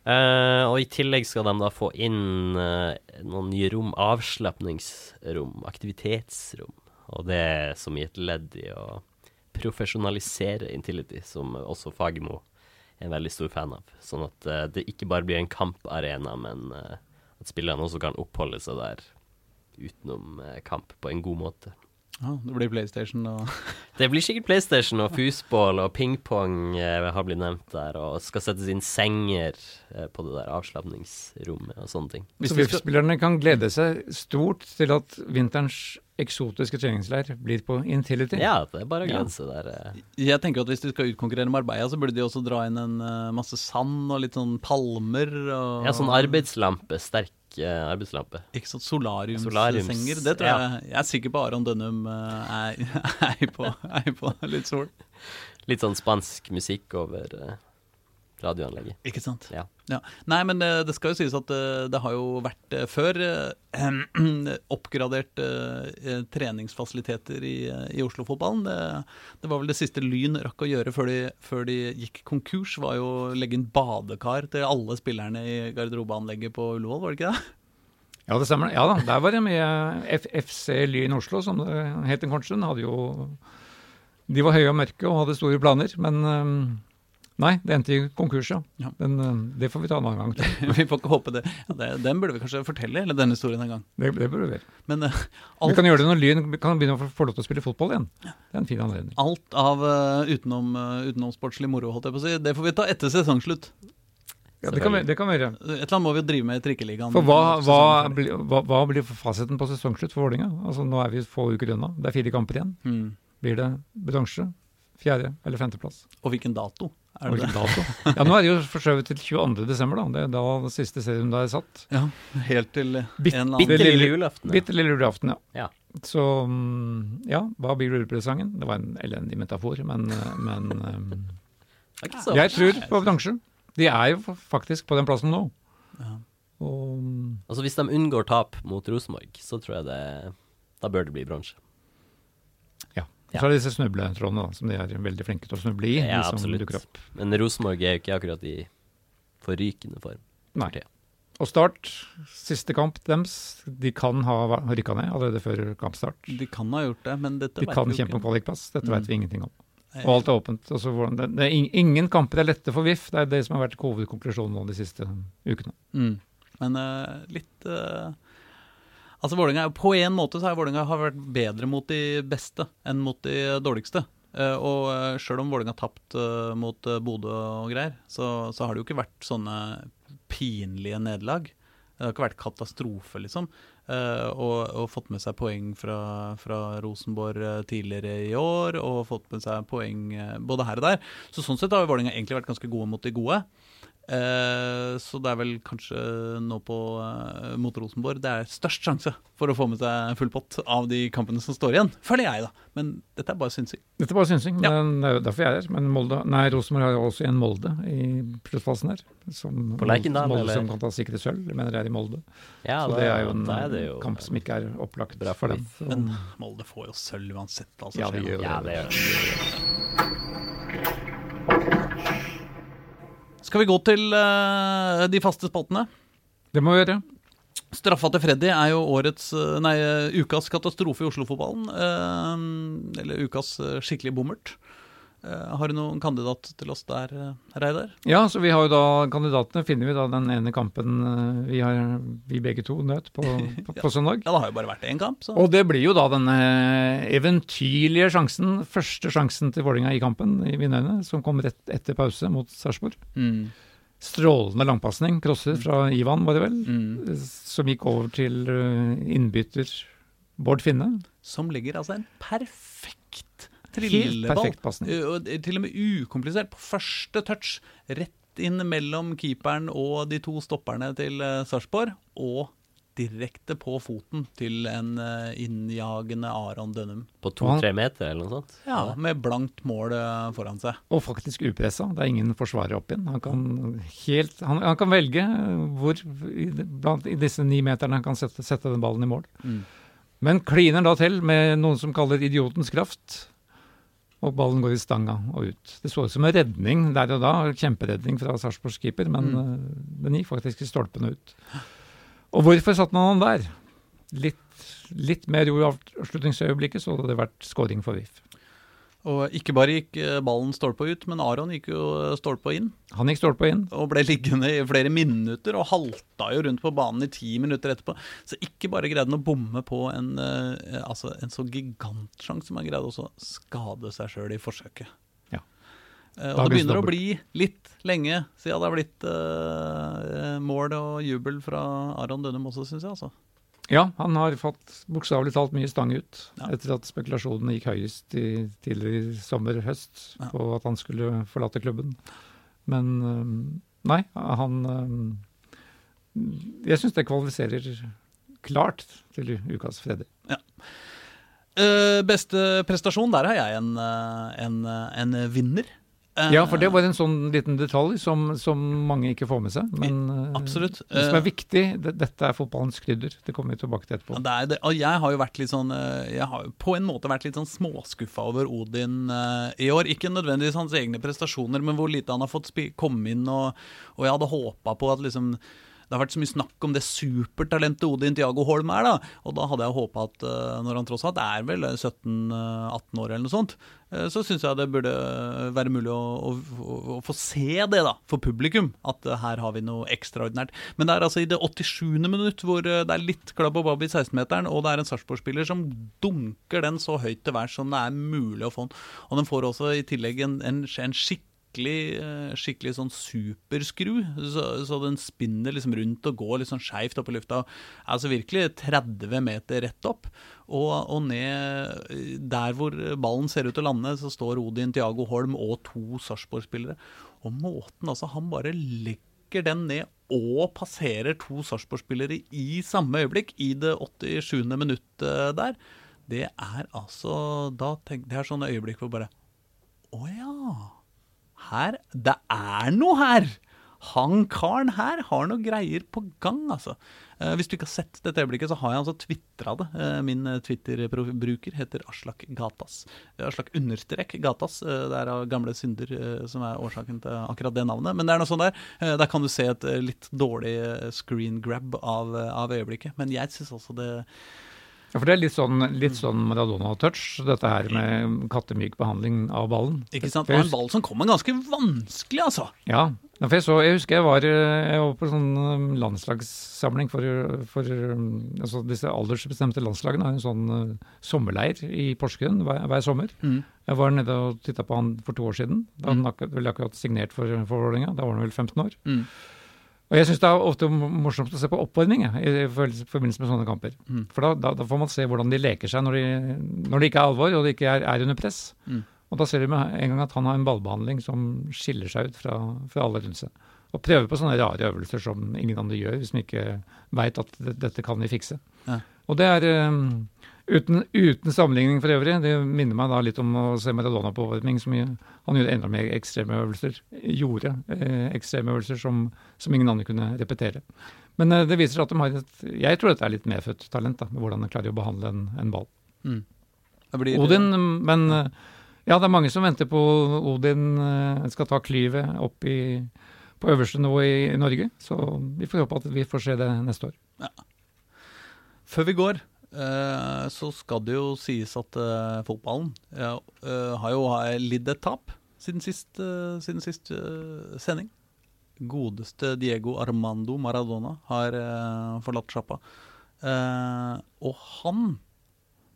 Uh, og i tillegg skal de da få inn uh, noen nye rom, avslapningsrom, aktivitetsrom. Og det som i et ledd i å profesjonalisere Intility, som også Fagermo er en veldig stor fan av. Sånn at uh, det ikke bare blir en kamparena, men uh, at spillerne også kan oppholde seg der utenom uh, kamp på en god måte. ja. Det blir PlayStation og Det blir sikkert PlayStation og fusball og pingpong har blitt nevnt der, og skal settes inn senger på det der avslapningsrommet og sånne ting. Hvis Så skal- VIF-spillerne kan glede seg stort til at vinterens eksotiske treningsleir blir på Intility. Ja, det er bare å Ja. glede seg der. eh. Jeg tenker at Hvis du skal utkonkurrere Marbella, så burde de også dra inn en eh, masse sand og litt sånn palmer. Og, Ja, sånn arbeidslampe, sterk eh, arbeidslampe. Ikke sånn solariumssenger. Solariums- Det tror ja. jeg Jeg er sikker på Aron Dønnum er, er, på, er på litt sol. Litt sånn spansk musikk over radioanlegget. Ikke sant? Ja. Nei, men det, det skal jo sies at eh, det har jo vært eh, før eh, oppgradert eh, treningsfasiliteter i, eh, i Oslo-fotballen. Det, det var vel det siste Lyn rakk å gjøre før de, før de gikk konkurs, var jo å legge inn badekar til alle spillerne i garderobeanlegget på Ullevål, var det ikke det? Ja, det stemmer. Ja da, der var det mye F FC Lyn Oslo, som det het en kort stund. Hadde jo De var høye og mørke og hadde store planer, men um, Nei, det endte i konkurs, ja. Ja. Men um, det får vi ta en annen gang. Vi får ikke håpe det. Ja, det. Den burde vi kanskje fortelle, eller denne historien en gang. Det, det burde vi gjøre. Men alt... Vi kan gjøre det når Lyn kan begynne å få- lov til å spille fotball igjen. Det er en fin anledning. alt av uh, utenom, uh, utenomsportslig moro, holdt jeg på å si, det får vi ta etter sesongslutt. Ja, det, kan vi, det kan vi gjøre. Et eller annet må vi jo drive med i trikkeligaen. For hva, hva, hva, hva blir fasiten på sesongslutt for Vålerenga? Altså, nå er vi få uker unna. Det er fire kamper igjen. Mm. Blir det bronse, fjerde eller femteplass? Og hvilken dato? Er det dato? Ja, nå er det jo forskjøvet til 22. desember, da. Det er da den siste serien er satt. Ja, helt til Bitt- en eller annen Bitte lille julaften. ja. Bitte lille julaften, ja. Ja. Så mm, ja, hva blir julepresangen? Det var en elendig metafor, men, eh, men eh, så- jeg tror på bransjen. De er jo faktisk på den plassen nå. Ja. Og Altså Hvis de unngår tap mot Rosenborg, så tror jeg det Da bør det bli bransje. ja. Ja. Så er det disse snubletrådene, da, som de er veldig flinke til å snuble i. Ja, de absolutt. opp. Men Rosenborg er jo ikke akkurat i forrykende form. Nei. Og Start, siste kamp deres, de kan ha rykka ned allerede før kampstart. De kan ha gjort det, men dette De vet kan vi jo kjempe om ikke. kvalikplass. Dette Mm. vet vi ingenting om. Og alt er åpent. Altså, det, det er ing- ingen kamper er lette for VIF. Det er det som har vært hovedkonklusjonen nå de siste ukene. Mm. Men uh, litt eh, Altså Vålerenga, er- På en måte så har Vålerenga vært bedre mot de beste enn mot de dårligste. Eh, og uh, sjøl om Vålerenga har tapt eh, mot Bodø og greier, så, så har det jo ikke vært sånne pinlige nederlag. Det har ikke vært katastrofe, liksom. Eh, og, og fått med seg poeng fra, fra Rosenborg eh, tidligere i år, og fått med seg poeng eh, både her og der. Så sånn sett har Vålinga egentlig vært ganske gode mot de gode. Eh, så det er vel kanskje nå på eh, mot Rosenborg det er størst sjanse for å få med seg full pott av de kampene som står igjen. Føler jeg, da. Men dette er bare synsing. Dette er bare synsing. Ja. men Det er jo derfor jeg er her. Men Molde, nei, Rosenborg har jo også en Molde i sluttfasen her. Som, På Lerkendal, Molde eller? som kan ta sikre sølv. Jeg mener det er i Molde. Ja, så det, det er jo en er jo kamp som ikke er opplagt bra for for dem. Men Molde får jo sølv uansett. Altså, Ja, det gjør det. Ja, det gjør det. Skal vi gå til uh, de faste spaltene? Det må vi gjøre. Straffa til Freddy er jo årets, eh, nei, eh, ukas katastrofe i Oslo-fotballen. Eh, eller ukas skikkelig bommert. Eh, har du noen kandidat til oss der, eh, Reidar? Ja, så vi har jo da kandidatene. Finner vi da den ene kampen eh, vi, har, vi begge to nøt på, på, på søndag. Ja, det har jo bare vært én kamp, så Og det blir jo da denne eventyrlige sjansen, første sjansen til Vålerenga i kampen, i mine øyne, som kom rett etter pause mot Sarpsborg. mm, Strålende langpasning, crosser fra Ivan, var det vel, mm. som gikk over til innbytter Bård Finne. Som ligger altså en perfekt trilleball. Til og med ukomplisert. På første touch. Rett inn mellom keeperen og de to stopperne til uh, Sarpsborg. Og direkte på foten til en uh, innjagende Aron Dønnum. På to-tre meter, eller noe sånt? Ja, Med blankt mål uh, foran seg. Og faktisk upressa. Det er ingen forsvarer opp igjen. Han kan, helt, han, han kan velge hvor i, blant, i disse ni meterne han kan sette, sette den ballen i mål. Mm. Men kliner da til med noen som kaller idiotens kraft. Og ballen går i stanga og ut. Det så ut som en redning der og da. Kjemperedning fra Sarpsborgs keeper, men Mm. eh, den gikk faktisk i stolpene ut. Og hvorfor satte man han der? Litt, litt mer ro i avslutningsøyeblikket, så hadde det vært scoring for VIF. Og ikke bare gikk uh, ballen stålpå ut, men Aron gikk jo stålpå inn. Han gikk stålpå inn. og ble liggende i flere minutter og halta jo rundt på banen i ti minutter etterpå. Så ikke bare greide han å bomme på en, eh, altså en så gigantsjanse, men han greide også å skade seg sjøl i forsøket. Ja. Eh, og det begynner å bli litt lenge siden det har blitt uh, mål og jubel fra Aron Dønum også, syns jeg. altså. Ja, han har fått bokstavelig talt mye stang ut Ja. etter at spekulasjonene gikk høyest i, tidligere i sommer-høst Ja. på at han skulle forlate klubben. Men nei, han Jeg syns det kvalifiserer klart til ukas Freddy. Uh, beste prestasjon, der har jeg en, eh, en, eh, en vinner. Eh, Ja, for det var en sånn liten detalj som, som mange ikke får med seg. Men øh, Absolutt. det som er Eh, viktig, det, dette er fotballens krydder. Det kommer vi tilbake til etterpå. Ja, det er det. Og jeg har jo vært litt sånn eh, Jeg har på en måte vært litt sånn småskuffa over Odin eh, i år. Ikke nødvendigvis hans egne prestasjoner, men hvor lite han har fått komme inn. Og, og jeg hadde håpa på at liksom det har vært så mye snakk om det supertalentet Odin Tiago Holm er, da. Og da hadde jeg håpa at eh, når han tross alt er vel 17-18 år eller noe sånt, eh, så syns jeg det burde være mulig å, å, å, få se det, da, for publikum. At eh, her har vi noe ekstraordinært. Men det er altså i det 87. minutt hvor eh, det er litt klabb og babb i 16-meteren, og det er en Sarpsborg-spiller som dunker den så høyt til værs som det er mulig å få den. Og den får også i tillegg en, en, en skikkelig eh, skikkelig sånn superskru, så, så den spinner liksom rundt og går litt sånn skeivt opp i lufta. Altså virkelig 30 meter rett opp. Og, og ned eh, der hvor ballen ser ut til å lande, så står Odin Tiago Holm og to Sarpsborg-spillere. Og måten altså han bare legger den ned og passerer to Sarpsborg-spillere i samme øyeblikk, i det 87. minuttet der, det er altså da tenk, Det er sånne øyeblikk hvor bare Å ja. Her Det er noe her! Han karen her har noe greier på gang, altså. Eh, hvis du ikke har sett dette øyeblikket, så har jeg altså tvitra det. Eh, min eh, Twitter-bruker heter Aslak Gatas. Aslak understrek Gatas. Det er av gamle synder som er årsaken til akkurat det navnet. Men det er noe sånn der. Der kan du se et litt dårlig screen grab av, av øyeblikket. Men jeg syns også det Ja, for det er litt sånn, litt sånn Maradona-touch, dette her med kattemyk behandling av ballen. Ikke sant? Det er en ball som kommer ganske vanskelig, altså. Ja, for jeg, så, jeg husker jeg var, eh, jeg var på sånn um, landslagssamling for, for um, altså disse aldersbestemte landslagene en sånn uh, sommerleir i Porsgrunn hver, hver sommer. Mm. Jeg var nede og titta på han for to år siden. Da han Mm. vel akkurat signert for, for Vålerenga. Da var han vel 15 år. Mm. Og jeg syns det er ofte morsomt å se på oppvarming i forbindelse med sånne kamper. Mm. For da, da, da får man se hvordan de leker seg når, de, når det ikke er alvor og det ikke er, er under press. Mm. Og da ser du med en gang at han har en ballbehandling som skiller seg ut fra, fra alle rundt seg. Og prøver på sånne rare øvelser som ingen andre gjør, hvis man ikke veit at dette kan vi fikse. Ja. Og det er um, uten, uten sammenligning for øvrig. Det minner meg da litt om å se Maradona på oppvarming. Han gjorde enda mer ekstreme øvelser. Gjorde eh, ekstreme øvelser som, som ingen andre kunne repetere. Men eh, det viser at de har et Jeg tror dette er litt medfødt talent, da, med hvordan de klarer å behandle en, en ball. Mm. Blir, Odin, men eh, ja, det er mange som venter på Odin eh, skal ta klyvet opp i, på øverste nivå i, i Norge. Så vi får håpe at vi får se det neste år. Før vi går, så skal det jo sies at eh, fotballen ja, eh, har jo lidd et tap siden sist, eh, siden sist eh, sending. Godeste Diego Armando Maradona har eh, forlatt sjappa. Eh, og han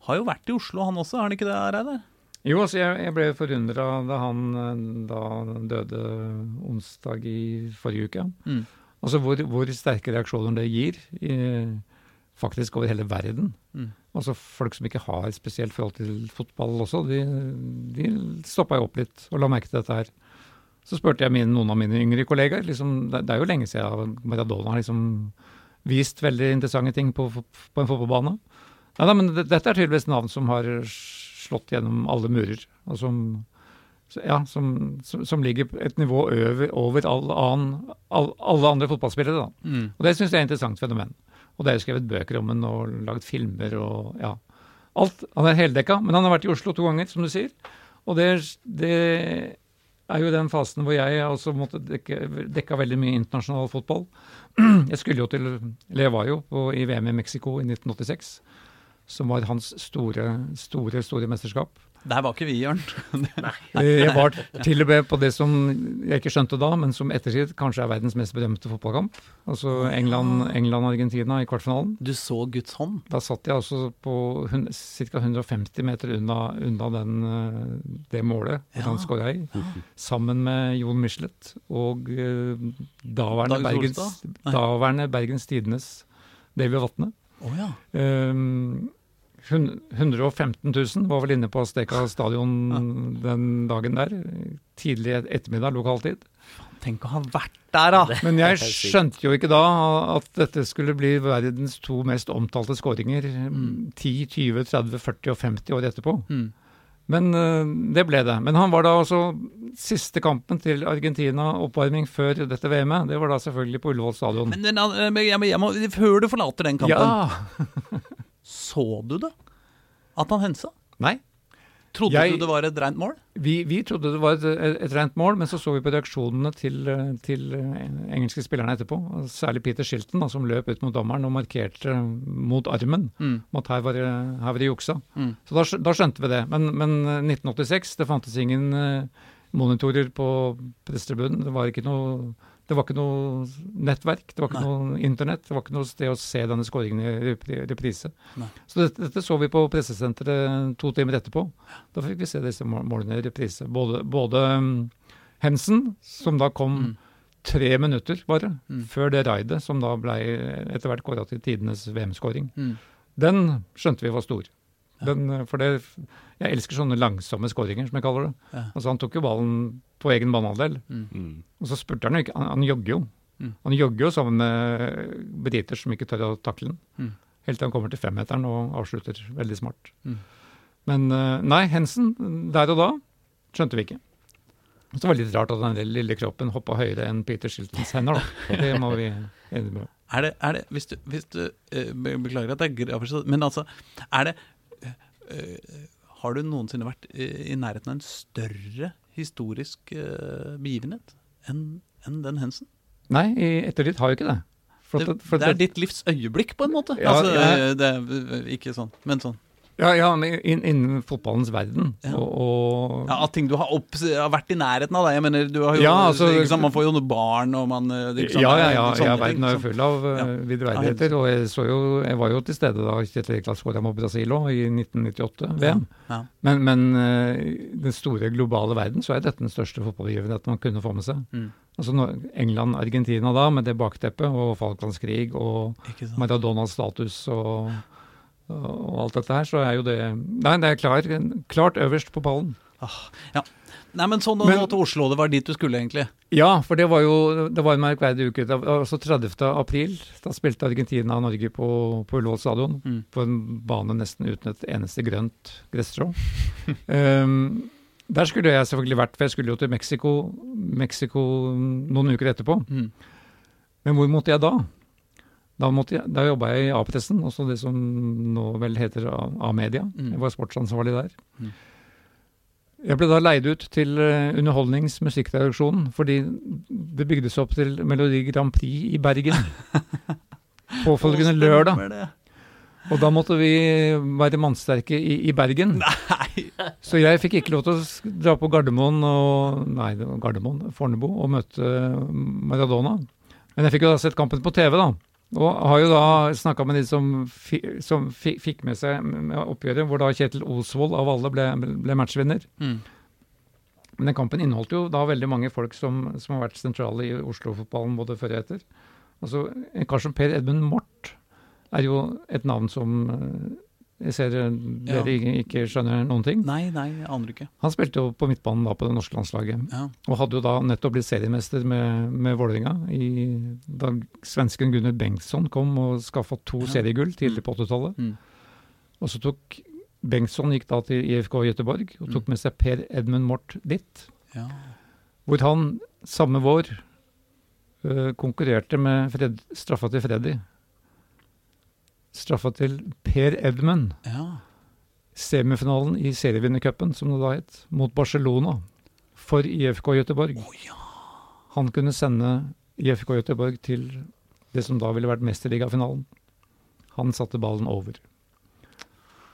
har jo vært i Oslo, han også, har han ikke det, Reidar? Jo, altså jeg, jeg ble forundra da han eh, da døde onsdag i forrige uke. Mm. Altså hvor, hvor sterke reaksjoner det gir, i, faktisk over hele verden. Mm. Altså Folk som ikke har spesielt forhold til fotball også, de, de stoppa jo opp litt og la merke til dette her. Så spurte jeg mine, noen av mine yngre kollegaer. Liksom, det, det er jo lenge siden Maradona har liksom vist veldig interessante ting på, på en fotballbane. Nei da, men det, dette er tydeligvis navn som har slått gjennom alle murer. Og som, ja, som, som, som ligger et nivå over, over all annen, all, alle andre fotballspillere. Da. Mm. Og det syns jeg er et interessant fenomen. Og det er jo skrevet bøker om ham og lagd filmer og ja. Alt. Han er heldekka, men han har vært i Oslo to ganger, som du sier. Og det, det er jo den fasen hvor jeg også måtte dekke, dekka veldig mye internasjonal fotball. Jeg skulle jo til jo på, i VM i Mexico i 1986, som var hans store, store, store mesterskap. Der var ikke vi, Jørn. Eh, Jeg var til og med på det som jeg ikke skjønte da, men som ettertid kanskje er verdens mest bedømte fotballkamp. Altså England- England-Argentina i kvartfinalen. Du så Guds hånd. Da satt jeg altså på ca. 150 meter unna, unna den, eh, det målet Ja. han skåra i, sammen med Jon Michelet og eh, daværende, Bergens, daværende Bergens Tidenes Davy Vatne. Oh, ja. Um, 115 000 var vel inne på Steka stadion den dagen der. Tidlig ettermiddag lokaltid. Tenk å ha vært der, da! Men jeg skjønte jo ikke da at dette skulle bli verdens to mest omtalte skåringer Mm. 10, 20, 30, 40 og 50 år etterpå. Mm. Men øh, det ble det. Men han var da altså Siste kampen til Argentina, oppvarming før dette VM-et, det var da selvfølgelig på Ullevål stadion. Men, men eh, men jeg må, jeg må, før du forlater den kampen, ja! så du det? At han hensa? Nei. Trodde Jeg- du det var et rent mål? Vi, vi trodde det var et, et rent mål, men så så vi på reaksjonene til, eh, til eh, engelske spillerne etterpå. Særlig Peter Shilton, da, som løp ut mot dommeren og markerte mot armen Mm. at her var her var det juksa. Mm. Så da, da skjønte vi det. Men, men eh, 1986, det fantes ingen eh, monitorer på pressetribunen. Det var ikke noe det var ikke noe nettverk, det var ikke Nei. noe internett, det var ikke noe sted å se denne skåringen i repri- reprise. Nei. Så dette, dette så vi på pressesenteret to timer etterpå. Da fikk vi se disse målene i reprise. Både, både um, Hensen, som da kom Mm. tre minutter bare, Mm. før det raidet, som da ble etter hvert kåra til tidenes VM-skåring, Mm. den skjønte vi var stor. Den, eh, for det, jeg elsker sånne langsomme skåringer, som jeg kaller det. Ja. Altså Han tok jo ballen på egen banehalvdel, Mm. og så spurte han jo ikke. Han, han jogger jo. Mm. Han jogger jo sammen med briter som ikke tør å takle den. Mm. Helt til han kommer til femmeteren og avslutter veldig smart. Mm. Men eh, nei, Hensen, der og da skjønte vi ikke. Så var det litt rart at den lille kroppen hoppa høyere enn Peter Shiltons hender, da. Det må vi innrømme. Er det, er det hvis du, hvis du eh, Beklager at jeg graver så Men altså, er det eh, eh, Har du noensinne vært i, i nærheten av en større historisk eh, begivenhet enn den hendelsen? Nei, i ettertid har jeg ikke det. For Det, for at det er ditt livs øyeblikk, på en måte. Ja, altså, ja. eh, det er ikke sånn, men sånn. Ja, ja innen fotballens verden. Ja. Og, og Ja, ting du har, opp, har vært i nærheten av. deg Jeg mener, du har jo, Ja, altså- sant, Man får jo noen barn, og man liksom, sant, ja, ja, ja, ja, verden er jo full av uh, Ja. vidverdigheter. Og jeg, så jo, jeg var jo til stede da Kjetil Rekdal skåra mot Brasil òg, i 1998-VM. Ja. Men, men uh, den store globale verden så er dette den største fotballbegivenheten man kunne få med seg. Mm. Altså England-Argentina da, med det bakteppet, og Falklandskrig og Ikke sant? Maradonas status og, og alt dette her, så er jo det Nei, det er klar, klart øverst på pallen. Ah, ja. Nei, men sånn Men- nå til Oslo, det var dit du skulle egentlig. Ja, for det var jo det var en merkverdig uke. Det var Altså 30. april, da spilte Argentina og Norge på, på Ullevål stadion. Mm. På en bane nesten uten et eneste grønt gresstrå. um, der skulle jeg selvfølgelig vært, for jeg skulle jo til Mexico, Mexico noen uker etterpå. Mm. Men hvor måtte jeg da? Da, måtte jeg, da jobba jeg i A-pressen, også det som nå vel heter A-media. Mm. Jeg var sportsansvarlig der. Mm. Jeg ble da leid ut til uh, Underholdnings musikkredaksjonen, fordi det bygdes opp til Melodi Grand Prix i Bergen. Påfølgende lørdag. Og da måtte vi være mannsterke i, i Bergen. Nei! Så jeg fikk ikke lov til å dra på Gardermoen og Nei, Gardermoen, Fornebu, og møte Maradona. Men jeg fikk jo da sett kampen på TV, da. Og har jo da snakka med de som, som fi, fikk med seg oppgjøret, hvor da Kjetil Osvold av alle ble, ble matchvinner. Mm. Men den kampen inneholdt jo da veldig mange folk som, som har vært sentrale i Oslo-fotballen både før og etter. Altså, En kar som Per Edmund Mort er jo et navn som jeg ser eh, dere ikke, ikke skjønner noen ting. Nei, nei, jeg aner ikke. Han spilte jo på midtbanen da på det norske landslaget, Ja. og hadde jo da nettopp blitt seriemester med, med Vålerenga da svensken Gunnar Bengtsson kom og skaffa to Ja. seriegull tidlig på 80-tallet. Mm. Og så tok Bengtsson gikk da til IFK Göteborg og tok Mm. med seg Per Edmund Mort dit. Ja. Hvor han samme vår øh, konkurrerte med Fred, straffa til Freddy. Straffa til Per Edmund. ja. Semifinalen i serievinnercupen, som det da het, mot Barcelona for IFK Göteborg. Oh, ja. Han kunne sende IFK Göteborg til det som da ville vært mesterligafinalen. Han satte ballen over.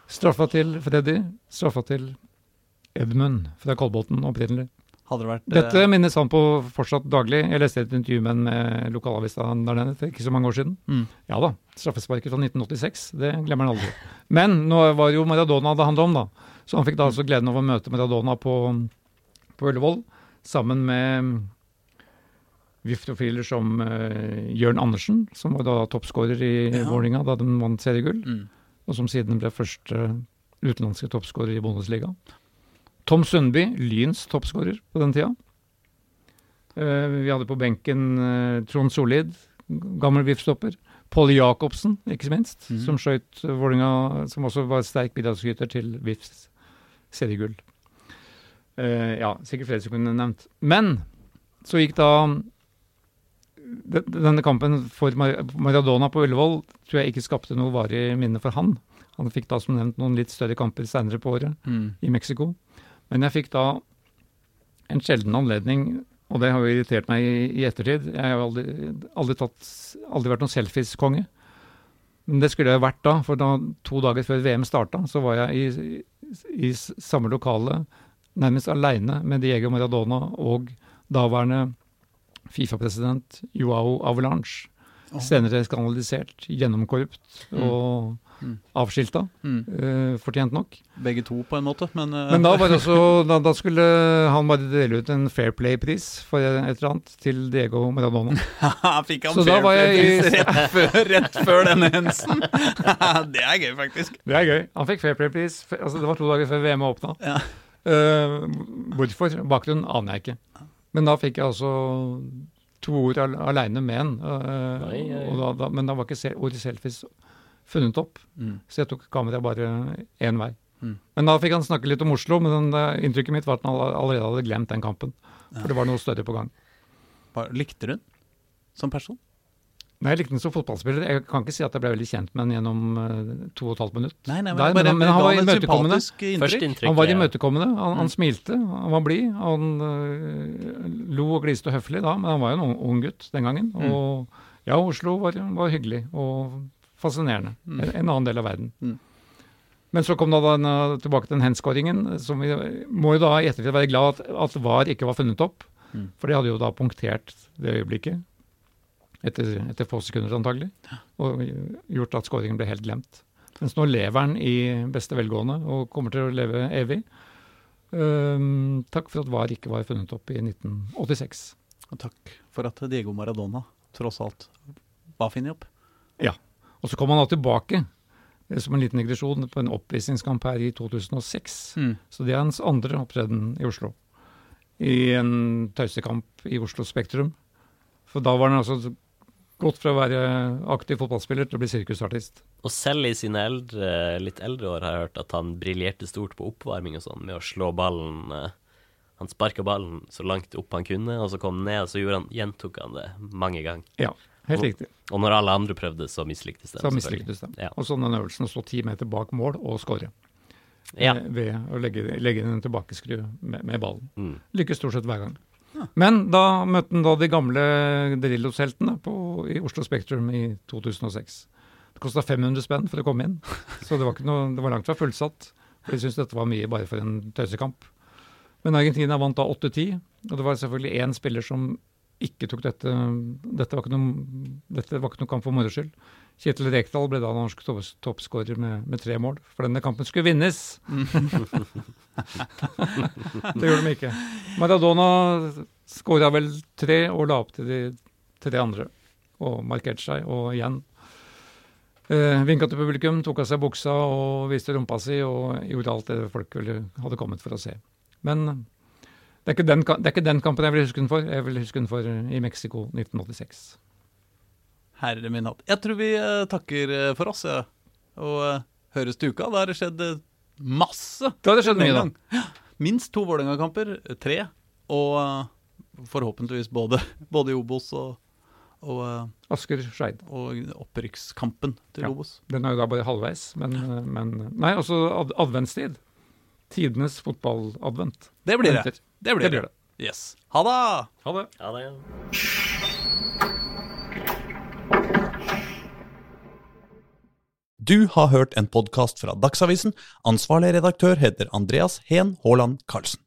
Straffa til Freddy, straffa til Edmund fra Kolbotn opprinnelig. Hadde det vært eh, Dette minnes han på fortsatt daglig. Jeg leste et intervju med en med lokalavisa der nede for ikke så mange år siden. mm. Ja da, straffesparket fra 1986, det glemmer han aldri. Men nå var det jo Maradona det handlet om, da. Så han fikk da altså gleden av å møte Maradona på, på Ullevål, sammen med VIF-profiler som uh, Jørn Andersen, som var da toppskårer i Ja. Vålerenga da de vant seriegull, Mm. og som siden ble første utenlandske toppskårer i Bundesliga. Tom Sundby, Lyns toppskårer på den tida. Eh, vi hadde på benken eh, Trond Solid, gammel VIF-stopper. Polly Jacobsen, ikke minst, mm. som skjøt Vålinga, som også var sterk bidragsyter til VIFs seriegull. Eh, ja, sikkert flere som kunne nevnt. Men så gikk da denne kampen for Mar- Maradona på Ullevål tror jeg ikke skapte noe varig minne for han. Han fikk da som nevnt noen litt større kamper senere på året Mm. i Mexico. Men jeg fikk da en sjelden anledning, og det har jo irritert meg i, i ettertid. Jeg har aldri, aldri, tatt, aldri vært noen selfies-konge. Men det skulle jeg vært da, for da, to dager før VM starta, så var jeg i, i, i samme lokale, nærmest aleine med Diego Maradona og daværende Fifa-president Joao Avalanche. Senere skandalisert, gjennomkorrupt og Mm. Avskilta. Mm. Uh, fortjent nok. Begge to, på en måte, men, uh. Men da, var det også, da, da skulle han bare dele ut en Fair Play-pris for et eller annet til Diego Maradona. Fikk han Så da var jeg fair play-pris rett, før- rett før denne hendelsen? det er gøy, faktisk. Det er gøy. Han fikk Fair Play-pris. Altså, det var to dager før VM åpna. Ja. Uh, hvorfor? Bakgrunnen aner jeg ikke. Men da fikk jeg altså to ord al aleine med en. Uh, da, da, men da var ikke ordet selfies funnet opp, Mm. så jeg tok kameraet bare én vei. Mm. Men da fikk han snakke litt om Oslo, men den, eh, inntrykket mitt var at han allerede hadde glemt den kampen. For det var noe større på gang. Likte du den som person? Nei, Jeg likte den som fotballspiller. Jeg kan ikke si at jeg ble veldig kjent med den gjennom eh, to og et halvt minutt. Nei, nei, men, Der, bare, men, men han var imøtekommende. Han var imøtekommende, han, han smilte, han var blid. Han øh, lo og gliste høflig da, men han var jo en ung, ung gutt den gangen. Og ja, Oslo var, var hyggelig og fascinerende. En, en annen del av verden. Mm. Men så kom da den, øh, tilbake til den henskåringen, som vi må jo da i ettertid være glad at, at VAR ikke var funnet opp. Mm. For det hadde jo da punktert det øyeblikket, etter, etter få sekunder antagelig, og gjort at skåringen ble helt glemt. Mens nå lever han i beste velgående og kommer til å leve evig. Um, takk for at VAR ikke var funnet opp i 1986. Og takk for at Diego Maradona tross alt var funnet opp. Og så kom han da tilbake eh, som en liten digresjon på en oppvisningskamp her i 2006. Mm. Så det er hans andre opptreden i Oslo. I en tøysekamp i Oslo Spektrum. For da var han altså gått fra å være aktiv fotballspiller til å bli sirkusartist. Og selv i sine eldre, litt eldre år har jeg hørt at han briljerte stort på oppvarming og sånn, med å slå ballen eh, Han sparka ballen så langt opp han kunne, og så kom han ned, og så han, gjentok han det mange ganger. Ja, helt riktig. Og når alle andre prøvde, så mislyktes det. Så mislyktes det. Ja. Og så den øvelsen å stå ti meter bak mål og skåre. Ja. eh, Ved å legge, legge inn en tilbakeskru med, med ballen. Mm. Lykkes stort sett hver gang. Men da møtte han da de gamle Drillos-heltene i Oslo Spektrum i 2006. Det kosta 500 spenn for å komme inn, så det var, ikke noe, det var langt fra fullsatt. For de syntes dette var mye bare for en tøysekamp. Men Argentina vant da 8-10, og det var selvfølgelig én spiller som ikke tok dette Dette var ikke noen, dette var ikke noen kamp for moro skyld. Kjetil Rekdal ble da norsk topps- toppskårer med, med tre mål, for denne kampen skulle vinnes. det gjorde de ikke. Maradona skåra vel tre og la opp til de tre andre, og markerte seg. Og igjen eh, vinka til publikum, tok av seg buksa og viste rumpa si og gjorde alt det folk ville, hadde kommet for å se. Men det er, den, det er ikke den kampen jeg vil huske den for. Jeg vil huske den for eh, i Mexico 1986. Herre min hatt. Jeg tror vi eh, takker eh, for oss, ja. og eh, høres til uka. Da har det skjedd masse. Da har det skjedd mye, da. Minst to Vålerenga-kamper, tre. Og forhåpentligvis både, både i Obos og, og, Asker Skeid. og opprykkskampen til Ja. Obos. Den er jo da bare halvveis, men, men Nei, også ad adventstid. Tidenes fotballadvent. Det blir det. Det blir Det det. blir det. Yes. Ha det! Ha det. Ha det Du har hørt en podkast fra Dagsavisen. Ansvarlig redaktør heter Andreas Heen Haaland Karlsen.